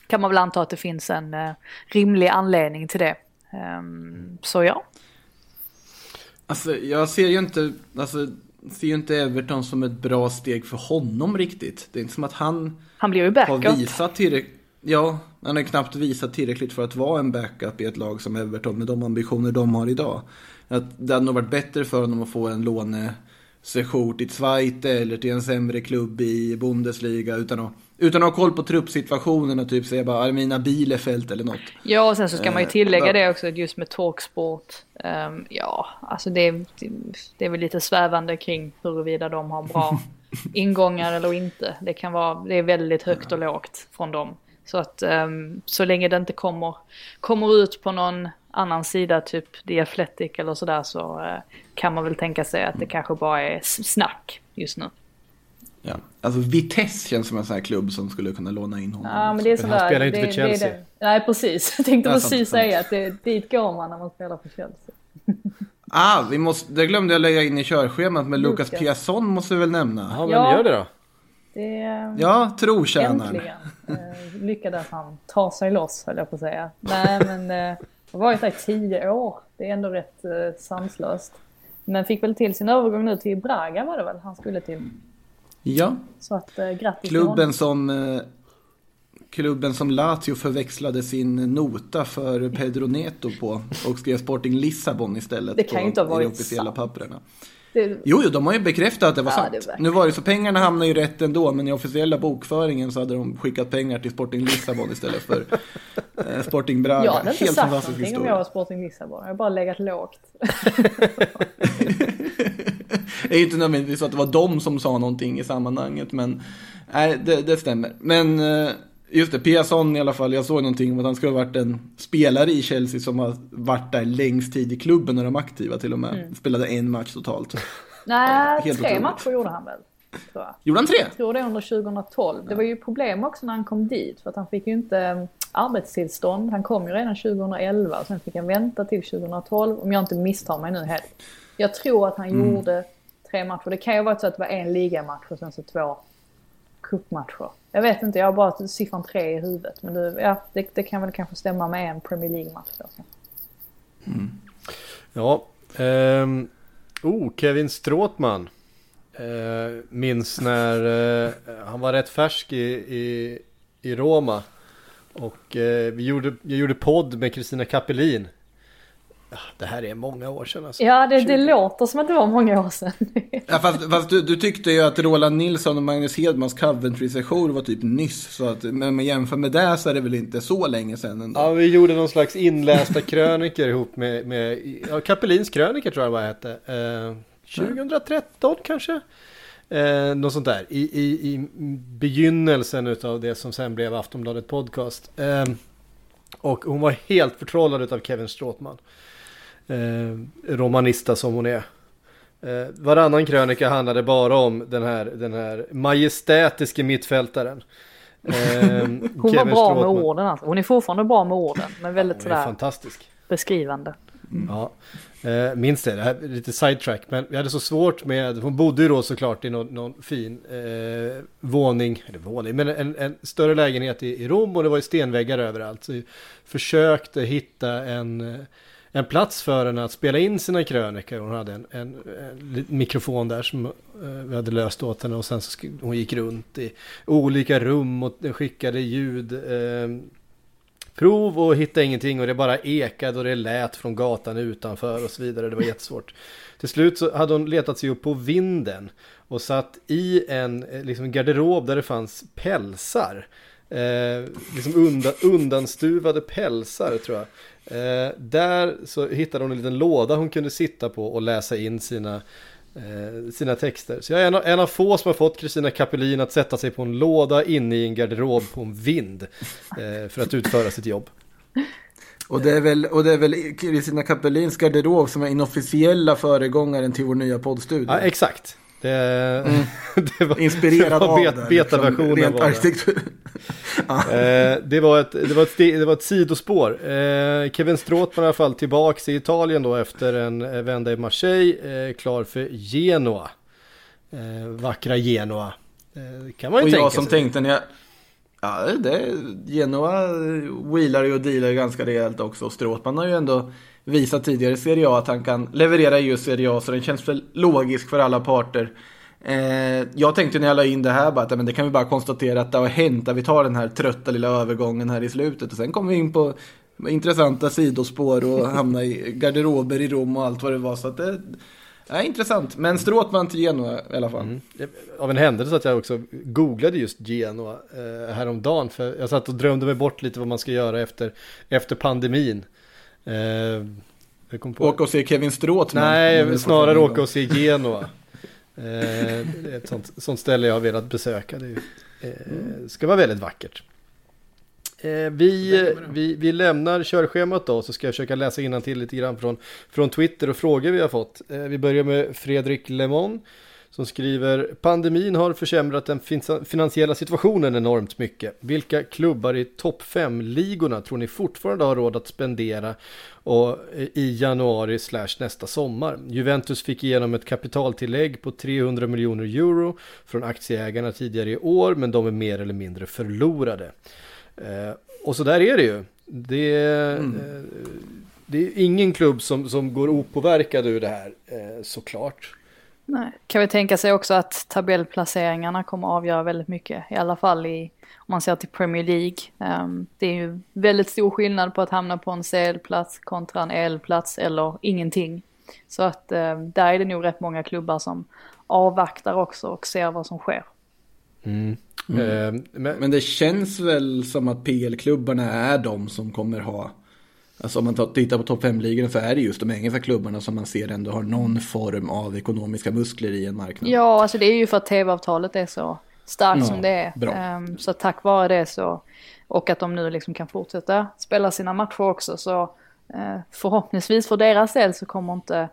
kan man väl anta att det finns en eh, rimlig anledning till det. Ehm, så ja, Alltså, jag ser ju inte, alltså, ser ju inte Everton som ett bra steg för honom riktigt. Det är inte som att han han blir ju har backup. visat tillräckligt. Ja, han har knappt visat tillräckligt för att vara en backup i ett lag som Everton med de ambitioner de har idag. Att det hade nog varit bättre för honom att få en lånesession till Zweite eller till en sämre klubb i Bundesliga utan att, utan att ha koll på truppsituationen och typ säga bara Armina Bielefeld eller något. Ja, och sen så ska man ju Eh, tillägga det också att just med Talksport. ehm, ja, alltså det, det är väl lite svävande kring huruvida de har bra [LAUGHS] ingångar eller inte. Det kan vara, det är väldigt högt och lågt från dem. Så att ehm, så länge det inte kommer, kommer ut på någon annan sida, typ The Athletic eller sådär, så eh, kan man väl tänka sig att det kanske bara är snack just nu. Ja. Alltså Vitesse känns som en sån här klubb som skulle kunna låna in honom. Ja, men det är Men han sådär. spelar inte det, för Chelsea. Det är det. Nej, precis. [LAUGHS] Jag tänkte Ja, sant, precis sant. säga att det, dit går man när man spelar för Chelsea. [LAUGHS] Ah, vi måste, det glömde jag lägga in i körschemat, men Lucas Lucas. Piasson måste vi väl nämna. Ja, men Ja. gör det då. Det, Ja, trotjänaren. Äntligen eh, lyckades han ta sig loss höll jag på att säga. Nej men eh, har varit där i tio år. Det är ändå rätt eh, sanslöst. Men fick väl till sin övergång nu till Braga var det väl han skulle till. Ja, Så att eh, grattis klubben som, eh, klubben som Lazio förväxlade sin nota för Pedro Neto på och skrev Sporting Lissabon istället Det kan ju inte ha varit sant. papperna. Det, Jo, jo, de har ju bekräftat att det var Ja, sant. det verkar- nu var det så pengarna hamnar ju rätt ändå, men i officiella bokföringen så hade de skickat pengar till Sporting Lissabon istället för [LAUGHS] eh, Sporting Braga. jag hade inte Helt sagt någonting om jag var Sporting Lissabon. Jag har bara legat lågt. [LAUGHS] Det är ju inte nödvändigtvis så att det var de som sa någonting i sammanhanget, men nej, det, det stämmer. Men eh, just det, Piasson i alla fall, jag såg någonting om att han skulle ha varit en spelare i Chelsea som har varit där längst tid i klubben när de aktiva till och med. Mm. Spelade en match totalt. Nej, [LAUGHS] tre otroligt. matcher gjorde han väl. Tror jag. Gjorde han tre? Jag tror det under 2012. Det var ju problem också när han kom dit för att han fick ju inte eh, arbetstillstånd. Han kom ju redan 2011 och sen fick han vänta till 2012 om jag inte misstar mig nu helt. Jag tror att han Mm. gjorde tre matcher. Det kan ju ha varit så att det var en ligamatch och sen så två cupmatcher. Jag vet inte, jag har bara siffran tre i huvudet. Men det, ja, det, det kan väl kanske stämma med en Premier League-match då. Mm. Ja. ehm, oh, Kevin Stråtman. Eh, minns när eh, han var rätt färsk i, i, i Roma. Och eh, vi gjorde, jag gjorde podd med Kristina Kapelin. Det här är många år sedan alltså. Ja, det, det 20. låter som att det var många år sedan. Ja, fast fast du, du tyckte ju att Roland Nilsson och Magnus Hedmans Coventry-session var typ nyss. Så att, men jämför med det så är det väl inte så länge sedan ändå. Ja, vi gjorde någon slags inlästa krönikor ihop med, med ja, Kapelins krönikor tror jag vad hette. Eh, 2013 kanske? Eh, något sånt där. I, i, i begynnelsen utav det som sen blev Aftonbladet Podcast. Eh, och hon var helt förtrollad utav Kevin Stråtman. Eh, romanista som hon är. Eh, varannan krönika handlade bara om den här, den här majestätiske mittfältaren. [LAUGHS] Eh, Hon var bra med orden alltså. Hon är fortfarande bra med orden. Men väldigt är sådär fantastisk. beskrivande. Ja, eh, minns det, det här är lite sidetrack, men vi hade så svårt med, hon bodde ju då såklart i någon, någon fin eh, våning, eller våning, men en, en större lägenhet i, i Rom och det var ju stenväggar överallt. Så vi försökte hitta en, eh, en plats för henne att spela in sina krönikor. Hon hade en, en, en mikrofon där som eh, vi hade löst åt henne och sen så hon gick runt i olika rum och skickade ljud. Eh, prov och hittade ingenting och det bara ekade och det lät från gatan utanför och så vidare. Det var jättesvårt. Till slut så hade hon letat sig upp på vinden och satt i en eh, liksom, garderob där det fanns pälsar. Eh, liksom undan, undanstuvade pälsar tror jag. Eh, där så hittade hon en liten låda hon kunde sitta på och läsa in sina, eh, sina texter. Så jag är en av, en av få som har fått Kristina Kapelin att sätta sig på en låda inne i en garderob på en vind eh, för att utföra sitt jobb. Och det är väl, och det är väl Kristina Kapelins garderob som är inofficiella föregångaren till vår nya poddstudio. Ja, exakt. Det, [LAUGHS] det var, Inspirerad det var av bet, det. betaversionen liksom, var det. [LAUGHS] Eh, det, var ett, det, var ett, det var ett sidospår. Eh, Kevin Stråtman i alla fall tillbaks i Italien då efter en eh, vända i Marseille. Eh, klar för Genoa. Eh, vackra Genoa. Kan man ju Och tänka jag som sig. tänkte när jag... Ja, det, Genoa wheelar ju och dealar ganska rejält också. Stråtman har ju ändå visat tidigare i Serie A att han kan leverera i just Serie A. Så den känns väl logisk för alla parter. Eh, jag tänkte när jag la in det här bara att men det kan vi bara konstatera att det har hänt. Att vi tar den här trötta lilla övergången här i slutet. Och sen kommer vi in på intressanta sidospår och [LAUGHS] hamna i garderober i Rom och allt vad det var. Så att det är intressant. Men Stråtman till Genoa i alla fall. Mm. Av en händelse att jag också googlade just Genoa eh, häromdagen. För jag satt och drömde mig bort lite vad man ska göra efter, efter pandemin. Eh, på... Åka och se Kevin du Nej, snarare åka och se Genoa. eh, det är ett sånt, sånt ställe jag har velat besöka. Det ju, eh, ska vara väldigt vackert. Eh, vi, vi, vi lämnar körschemat då så ska jag försöka läsa till lite grann från, från Twitter och frågor vi har fått. Eh, vi börjar med Fredrik Lemon som skriver Pandemin har försämrat den fin- finansiella situationen enormt mycket. Vilka klubbar i topp 5-ligorna tror ni fortfarande har råd att spendera och, i januari slash nästa sommar? Juventus fick igenom ett kapitaltillägg på 300 miljoner euro från aktieägarna tidigare i år men de är mer eller mindre förlorade. Eh, och så där är det ju. Det, eh, det är ingen klubb som, som går opåverkad ur det här eh, såklart. Nej. Kan vi tänka sig också att tabellplaceringarna kommer att avgöra väldigt mycket. I alla fall i, om man ser till Premier League. Ehm, det är ju väldigt stor skillnad på att hamna på en CL-plats kontra en EL-plats eller ingenting. Så att ehm, där är det nog rätt många klubbar som avvaktar också och ser vad som sker. Eh, men, Men det känns väl som att PL-klubbarna är de som kommer ha Alltså om man tar- tittar på topp 5-ligorna så är det just de engelska klubbarna som man ser ändå har någon form av ekonomiska muskler i en marknad. Ja, alltså det är ju för att tv-avtalet är så starkt Ja, som det är. bra. Ehm, så tack vare det så, och att de nu liksom kan fortsätta spela sina matcher också så eh, förhoppningsvis för deras del så kommer inte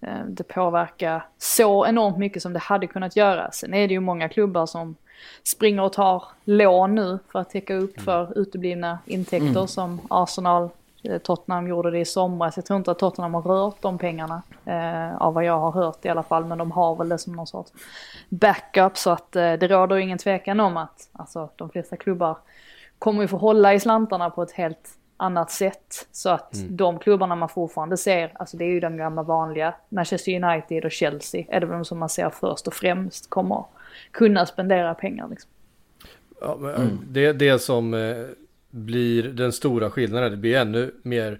eh, det påverka så enormt mycket som det hade kunnat göra. Sen är det ju många klubbar som springer och tar lån nu för att täcka upp för uteblivna intäkter som Arsenal, Tottenham gjorde det i somras. Jag tror inte att Tottenham har rört de pengarna. Eh, av vad jag har hört i alla fall. Men de har väl det som någon sorts backup. Så att eh, det råder ingen tvekan om att alltså, de flesta klubbar kommer ju få hålla i slantarna på ett helt annat sätt. Så att Mm. de klubbarna man fortfarande ser, alltså det är ju de gamla vanliga, Manchester United och Chelsea, är det de som man ser först och främst kommer kunna spendera pengar liksom. Ja, men, det, det som eh, blir den stora skillnaden, det blir ännu mer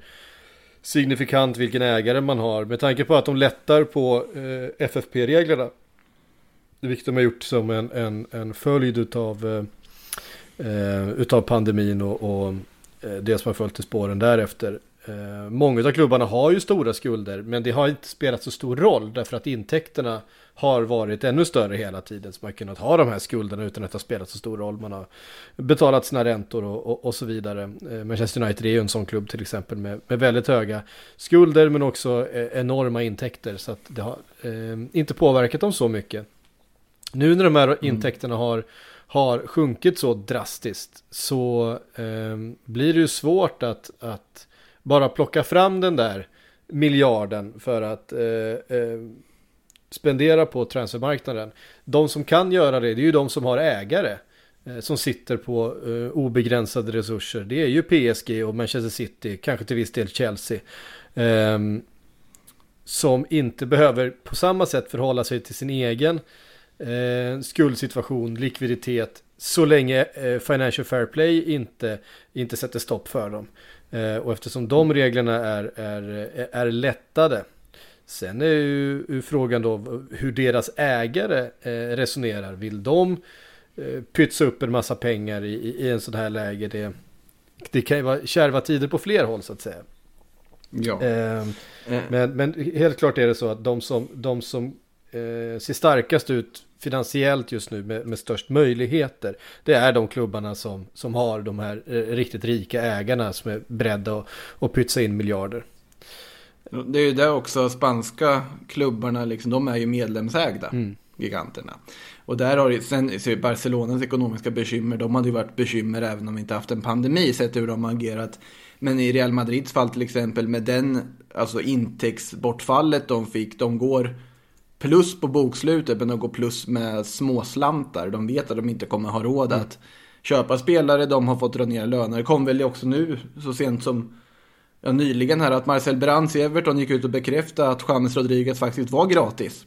signifikant vilken ägare man har. Med tanke på att de lättar på eh, FFP-reglerna. Vilket de har gjort som en, en, en följd utav, eh, eh utav pandemin och, och eh, det som har följt i spåren därefter. Eh, många av klubbarna har ju stora skulder men det har inte spelat så stor roll därför att intäkterna har varit ännu större hela tiden. Så man har kunnat ha de här skulderna utan att det har spelat så stor roll. Man har betalat sina räntor och, och, och så vidare. Eh, Manchester United är ju en sån klubb till exempel med, med väldigt höga skulder men också eh, enorma intäkter. Så att det har eh, inte påverkat dem så mycket. Nu när de här intäkterna har, har sjunkit så drastiskt så eh, blir det ju svårt att, att bara plocka fram den där miljarden för att eh, eh, spendera på transfermarknaden. De som kan göra det, det är ju de som har ägare eh, som sitter på eh, obegränsade resurser. Det är ju PSG och Manchester City, kanske till viss del Chelsea. Ehm, som inte behöver på samma sätt förhålla sig till sin egen eh, skuldsituation, likviditet, så länge eh, Financial Fair Play inte, inte sätter stopp för dem. Eh, och eftersom de reglerna är, är, är lättade. Sen är ju frågan då hur deras ägare eh, resonerar. Vill de eh, pytsa upp en massa pengar i, i, en sån här läge? Det, det kan ju vara kärva tider på fler håll så att säga. Ja. Ehm, Eh. men, men helt klart är det så att de som, de som eh, ser starkast ut finansiellt just nu med, med störst möjligheter. Det är de klubbarna som, som har de här eh, riktigt rika ägarna som är beredda att, att pytsa in miljarder. Det är ju där också spanska klubbarna, liksom, de är ju medlemsägda, giganterna. Och där har ju, sen så Barcelonas ekonomiska bekymmer, de hade ju varit bekymmer även om vi inte haft en pandemi, sett hur de har agerat. Men i Real Madrids fall till exempel, med den, alltså intäktsbortfallet de fick, de går plus på bokslutet, men de går plus med småslantar. De vet att de inte kommer ha råd att köpa spelare, de har fått dra ner löner. Det kom väl också nu, så sent som ja, nyligen här, att Marcel Brands i Everton gick ut och bekräftade att James Rodriguez faktiskt var gratis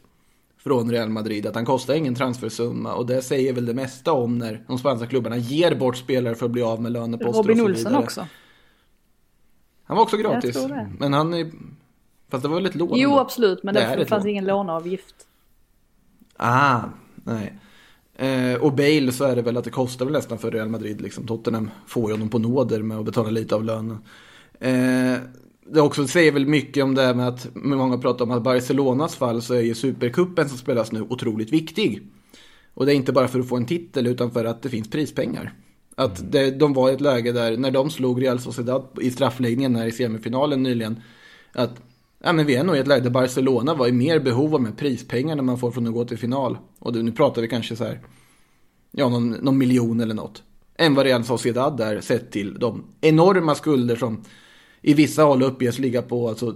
från Real Madrid, att han kostar ingen transfersumma. Och det säger väl det mesta om när de spanska klubbarna ger bort spelare för att bli av med löneposter Robin och så Olsen vidare. också. Han var också gratis. Men han är... Fast det var väl ett lån? Jo absolut, men Det det, fanns lån. ingen låneavgift. Ah, nej. Eh, och Bale så är det väl att det kostar väl nästan för Real Madrid. Liksom. Tottenham får ju honom på nåder med att betala lite av lönen. Eh, det också säger väl mycket om det här med att många pratar om att Barcelonas fall så är ju supercupen som spelas nu otroligt viktig. Och det är inte bara för att få en titel utan för att det finns prispengar. Att det, de var i ett läge där när de slog Real Sociedad i straffläggningen här i semifinalen nyligen. Att ja, men vi är nog i ett läge där Barcelona var i mer behov av med prispengarna man får från att gå till final. Och nu pratar vi kanske så här, ja någon, någon miljon eller något. Än vad Real Sociedad är sett till de enorma skulder som i vissa håll uppges ligga på alltså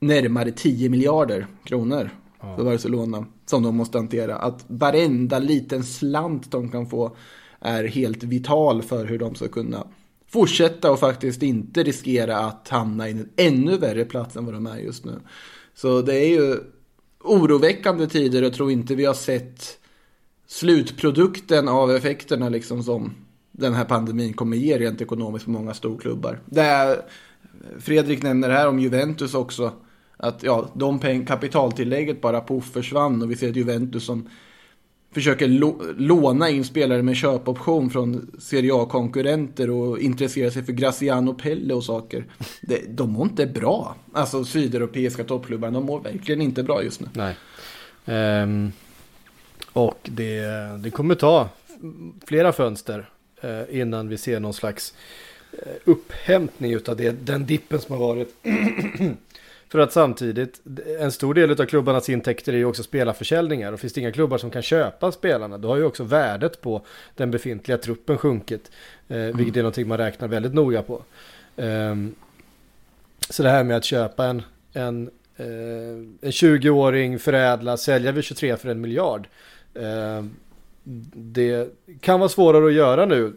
närmare 10 miljarder kronor för Barcelona som de måste hantera. Att varenda liten slant de kan få är helt vital för hur de ska kunna fortsätta och faktiskt inte riskera att hamna i en ännu värre plats än vad de är just nu. Så det är ju oroväckande tider och tror inte vi har sett slutprodukten av effekterna liksom som den här pandemin kommer ge rent ekonomiskt på många storklubbar. Det är, Fredrik nämner här om Juventus också. Att ja, de peng, kapitaltillägget bara poff försvann och vi ser ett Juventus som försöker låna in spelare med köpoption från Serie A-konkurrenter och intresserar sig för Graziano Pelle och saker. Det, de mår inte bra. Alltså sydeuropeiska toppklubbar, de mår verkligen inte bra just nu. Nej. Um, och det, det kommer ta flera fönster uh, innan vi ser någon slags uh, upphämtning av det, den dippen som har varit. [CLEARS THROAT] För att samtidigt, en stor del av klubbarnas intäkter är ju också spelarförsäljningar. Och finns det inga klubbar som kan köpa spelarna, då har ju också värdet på den befintliga truppen sjunkit. Eh, vilket är någonting man räknar väldigt noga på. Ehm, Så det här med att köpa en, en, eh, en 20-åring, förädla, sälja vid 23 för en miljard. Det kan vara svårare att göra nu.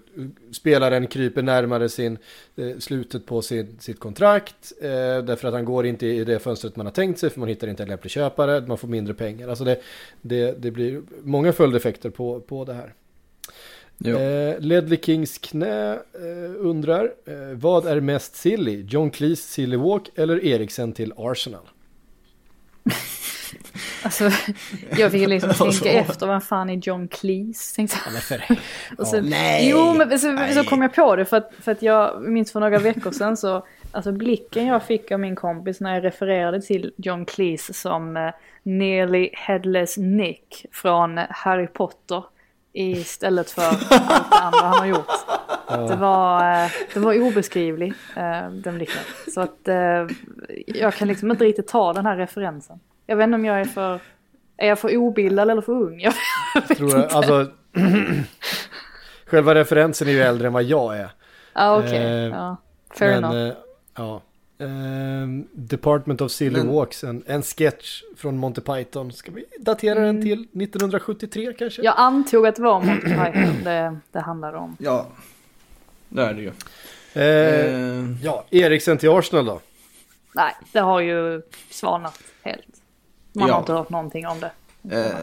Spelaren kryper närmare sin, eh, slutet på sin, sitt kontrakt. Eh, därför att han går inte i det fönstret man har tänkt sig. För man hittar inte en lämplig köpare. Man får mindre pengar. Alltså det, det, det blir många följdeffekter på, på det här. Eh, Ledley Kings knä eh, undrar. Eh, vad är mest silly? John Cleese silly walk eller Eriksen till Arsenal? [LAUGHS] Alltså, jag fick liksom [LAUGHS] Alltså. tänka efter, vad fan är John Cleese? Tänkte jag. För, [LAUGHS] Och sen, Nej. Jo, men så, Nej. så kom jag på det för att, för att jag minns för några veckor sedan så, alltså blicken jag fick av min kompis när jag refererade till John Cleese som eh, nearly headless Nick från Harry Potter istället för allt det andra han har gjort. Det var, eh, det var obeskrivlig, eh, den blicken. Så att jag kan liksom inte riktigt ta den här referensen. Jag vet inte om jag är för, är jag för obildad eller för ung? Jag vet tror jag, inte. alltså, [CLEARS THROAT] själva referensen är ju äldre än vad jag är. Ja, okej. eh, Ja, fair enough. eh, ja. Ehm, Department of Silly Men- Walks, en, en sketch från Monty Python. Ska vi datera den till 1973 kanske? Jag antog att det var Monty Python det, det handlade om. Ja, det är det ju. Eh, Eh, ja, Eriksen till Arsenal då? Nej, det har ju svalnat helt. Man Ja. har inte hört någonting om det. de Eh.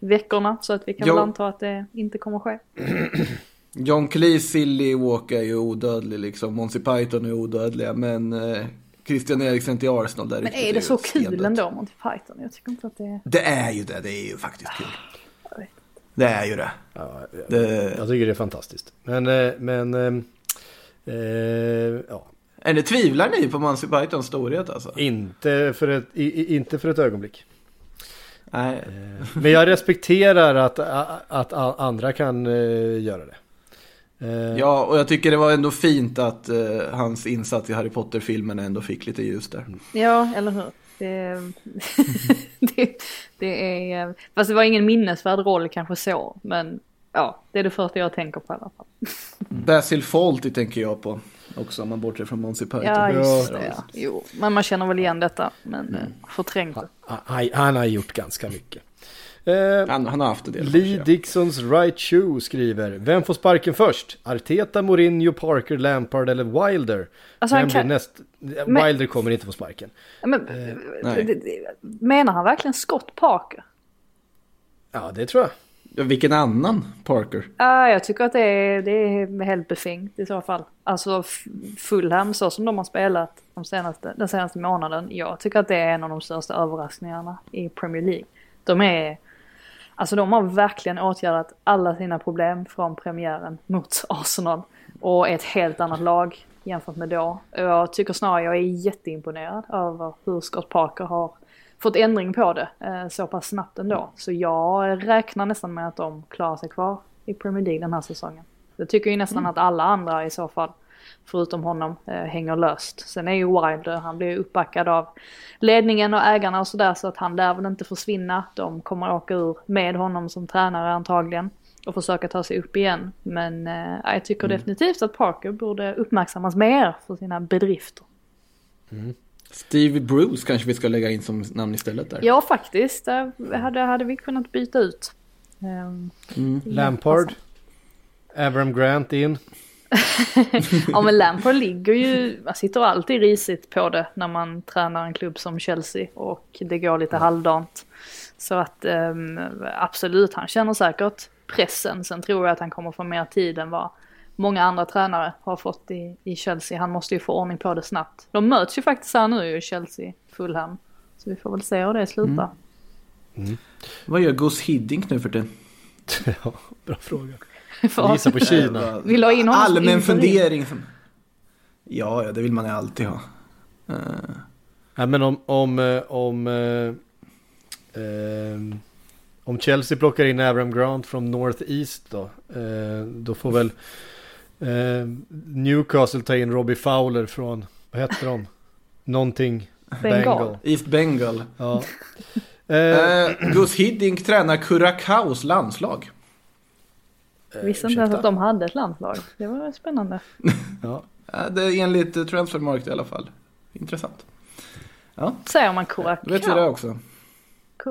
Veckorna, så att vi kan Jo. väl anta att det inte kommer ske. [CLEARS THROAT] John Cleese, Silly Walk är ju odödlig liksom. Monty Python är odödliga. Men eh, Christian Eriksen till Arsenal där Men är det så kul stendött. ändå, Monty Python? Jag tycker inte att det är... Det är ju det. Det är ju faktiskt kul. Jag. Det är ju det. Ja, det jag tycker det är fantastiskt. Men, eh, men, ehm, eh, ja. Eller tvivlar ni på Monty Pythons storhet alltså? Inte för ett, i, inte för ett ögonblick. Nej. Men jag respekterar att, att, att andra kan eh, göra det. Eh, Ja, och jag tycker det var ändå fint att eh, hans insats i Harry Potter-filmen ändå fick lite ljus där. Ja, eller hur? Det, [LAUGHS] det, det är... Fast det var ingen minnesvärd roll kanske så, men ja, det är det första jag tänker på i alla fall. Basil Fawlty tänker jag på också om man bortser från Monty Python. Ja, just Ja, det. Ja. Jo, men man känner väl igen detta, men mm. förträngt det. han, han har gjort ganska mycket. Eh, Han, han har haft en del. Lee kanske, Dixons Right Shoe skriver Vem får sparken först? Arteta, Mourinho, Parker, Lampard eller Wilder? Alltså, Vem han blir kan- näst... Men- Wilder kommer inte få sparken. Men, det- menar han verkligen Scott Parker? Ja, det tror jag ja. Vilken annan Parker? Uh, jag tycker att det är, det är helt befängt i så fall. Alltså Fulham så som de har spelat de senaste, den senaste månaden. Jag tycker att det är en av de största överraskningarna i Premier League. De är, alltså de har verkligen åtgärdat alla sina problem från premiären mot [LAUGHS] Arsenal. Och är ett helt annat lag jämfört med då. Jag tycker snarare jag är jätteimponerad över hur Scott Parker har fått ändring på det eh, så pass snabbt ändå. Så jag räknar nästan med att de klarar sig kvar i Premier League den här säsongen. Det tycker ju nästan att alla andra i så fall, förutom honom, eh, hänger löst. Sen är ju Wilder, han blir uppbackad av ledningen och ägarna och sådär så att han lär väl inte försvinna. De kommer åka ur med honom som tränare antagligen och försöka ta sig upp igen. Men eh, jag tycker definitivt att Parker borde uppmärksammas mer för sina bedrifter. Steve Bruce kanske vi ska lägga in som namn istället där. Ja, faktiskt. Där hade, hade vi kunnat byta ut. Ehm, Lampard. Avram Grant in. [LAUGHS] Ja, men Lampard ligger ju, man sitter alltid risigt på det när man tränar en klubb som Chelsea och det går lite halvdant. Så att ehm, absolut, han känner säkert pressen. Sen tror jag att han kommer få mer tid än vad många andra tränare har fått i, i Chelsea. Han måste ju få ordning på det snabbt. De möts ju faktiskt här nu ju, Chelsea, Fulham. Så vi får väl se hur det slutar. Vad gör Gus Hiddink nu för tiden? [LAUGHS] ja, bra fråga. [LAUGHS] Gissa på Kina. Vill ha in Allmän fundering. Som... Ja, ja, det vill man ju alltid ha. Eh, Nej, men om, om, eh, om, eh, ehm, om Chelsea plockar in Avram Grant från North East då. Eh, då får väl eh, Newcastle ta in Robbie Fowler från, vad heter de? Någonting Bengal. Bengal. East Bengal. Ja. Eh, Eh, Gus Hiddink tränar Curaçaos landslag. Visste inte ens att de hade ett landslag. Det var spännande. [LAUGHS] ja. Eh, det är enligt eh, Transfermarkt i alla fall. intressant. Ja, Säger man då vet vi det curacao? också.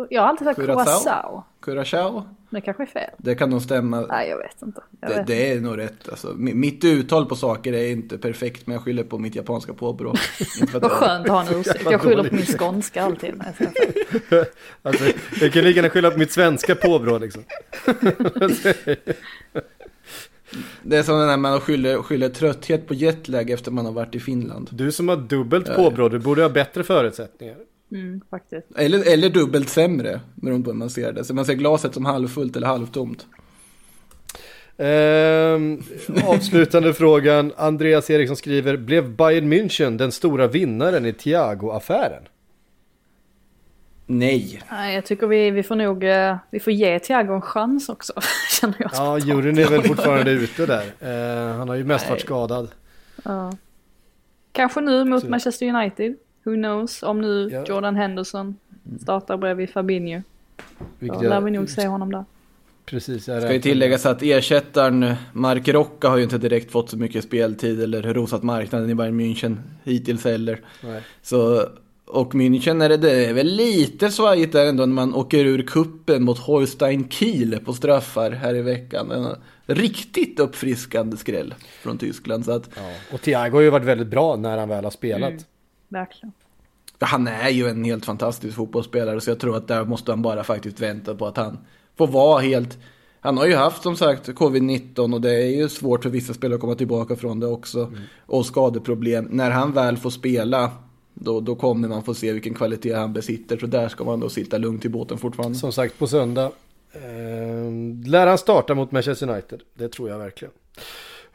Jag har alltid sagt curacao. Curacao, Det kanske är fel. det kan nog stämma. Nej, jag vet inte. Jag Det, vet. det är nog rätt. Alltså, mi- mitt uttal på saker är inte perfekt, men jag skyller på mitt japanska påbrå. [LAUGHS] Vad jag- skönt att ha en ursäkt. [LAUGHS] Jag skyller på min skånska alltid. [LAUGHS] Alltså, jag kan lika gärna skylla på mitt svenska påbrå liksom. Det är som när man skyller, skyller trötthet på jetlag efter man har varit i Finland. Du som har dubbelt påbrå, du borde ha bättre förutsättningar. Mm, faktiskt. Eller, eller dubbelt sämre, beroende på hur man ser det. Så man ser glaset som halvfullt eller halvtomt. Ehm, avslutande [LAUGHS] frågan. Andreas Eriksson skriver, blev Bayern München den stora vinnaren i Thiago-affären? Nej. Nej, jag tycker vi, vi får nog eh, vi får ge Thiago en chans också. [LAUGHS] Känner jag. Ja, juryn är väl [LAUGHS] fortfarande ute där. Eh, han har ju mest varit skadad. Ja. Kanske nu mot Manchester United. Who knows? Om nu Ja. Jordan Henderson startar bredvid Fabinho. Vilket Då lär jag, vi nog se honom där. precis, jag Ska ju tilläggas att ersättaren Mark Rocca har ju inte direkt fått så mycket speltid eller rosat marknaden i Bayern München hittills heller. Nej. Så, och München är det, det är väl lite svajigt där ändå när man åker ur kuppen mot Holstein Kiel på straffar här i veckan. En riktigt uppfriskande skräll från Tyskland. Så att, Ja. Och Thiago har ju varit väldigt bra när han väl har spelat. Mm. Verkligen. han är ju en helt fantastisk fotbollsspelare så jag tror att där måste han bara faktiskt vänta på att han får vara helt... Han har ju haft som sagt covid-19 och det är ju svårt för vissa spelare att komma tillbaka från det också. Och skadeproblem. När han väl får spela då, då kommer man få se vilken kvalitet han besitter. Så där ska man då sitta lugnt i båten fortfarande. Som sagt på söndag. Eh, lär han starta mot Manchester United? Det tror jag verkligen.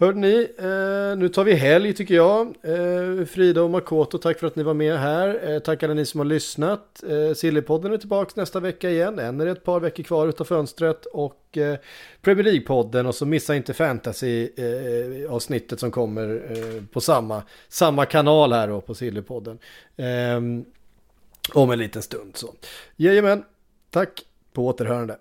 Hörde ni, eh, nu tar vi helg tycker jag. Eh, Frida och Makoto, tack för att ni var med här. Eh, tack alla ni som har lyssnat. Eh, Sillypodden är tillbaka nästa vecka igen. Än är det ett par veckor kvar utav fönstret. Och eh, Premier League-podden och så missa inte fantasy-avsnittet som kommer eh, på samma, samma kanal här då på Sillypodden. Eh, om en liten stund så. Jajamän, tack på återhörande.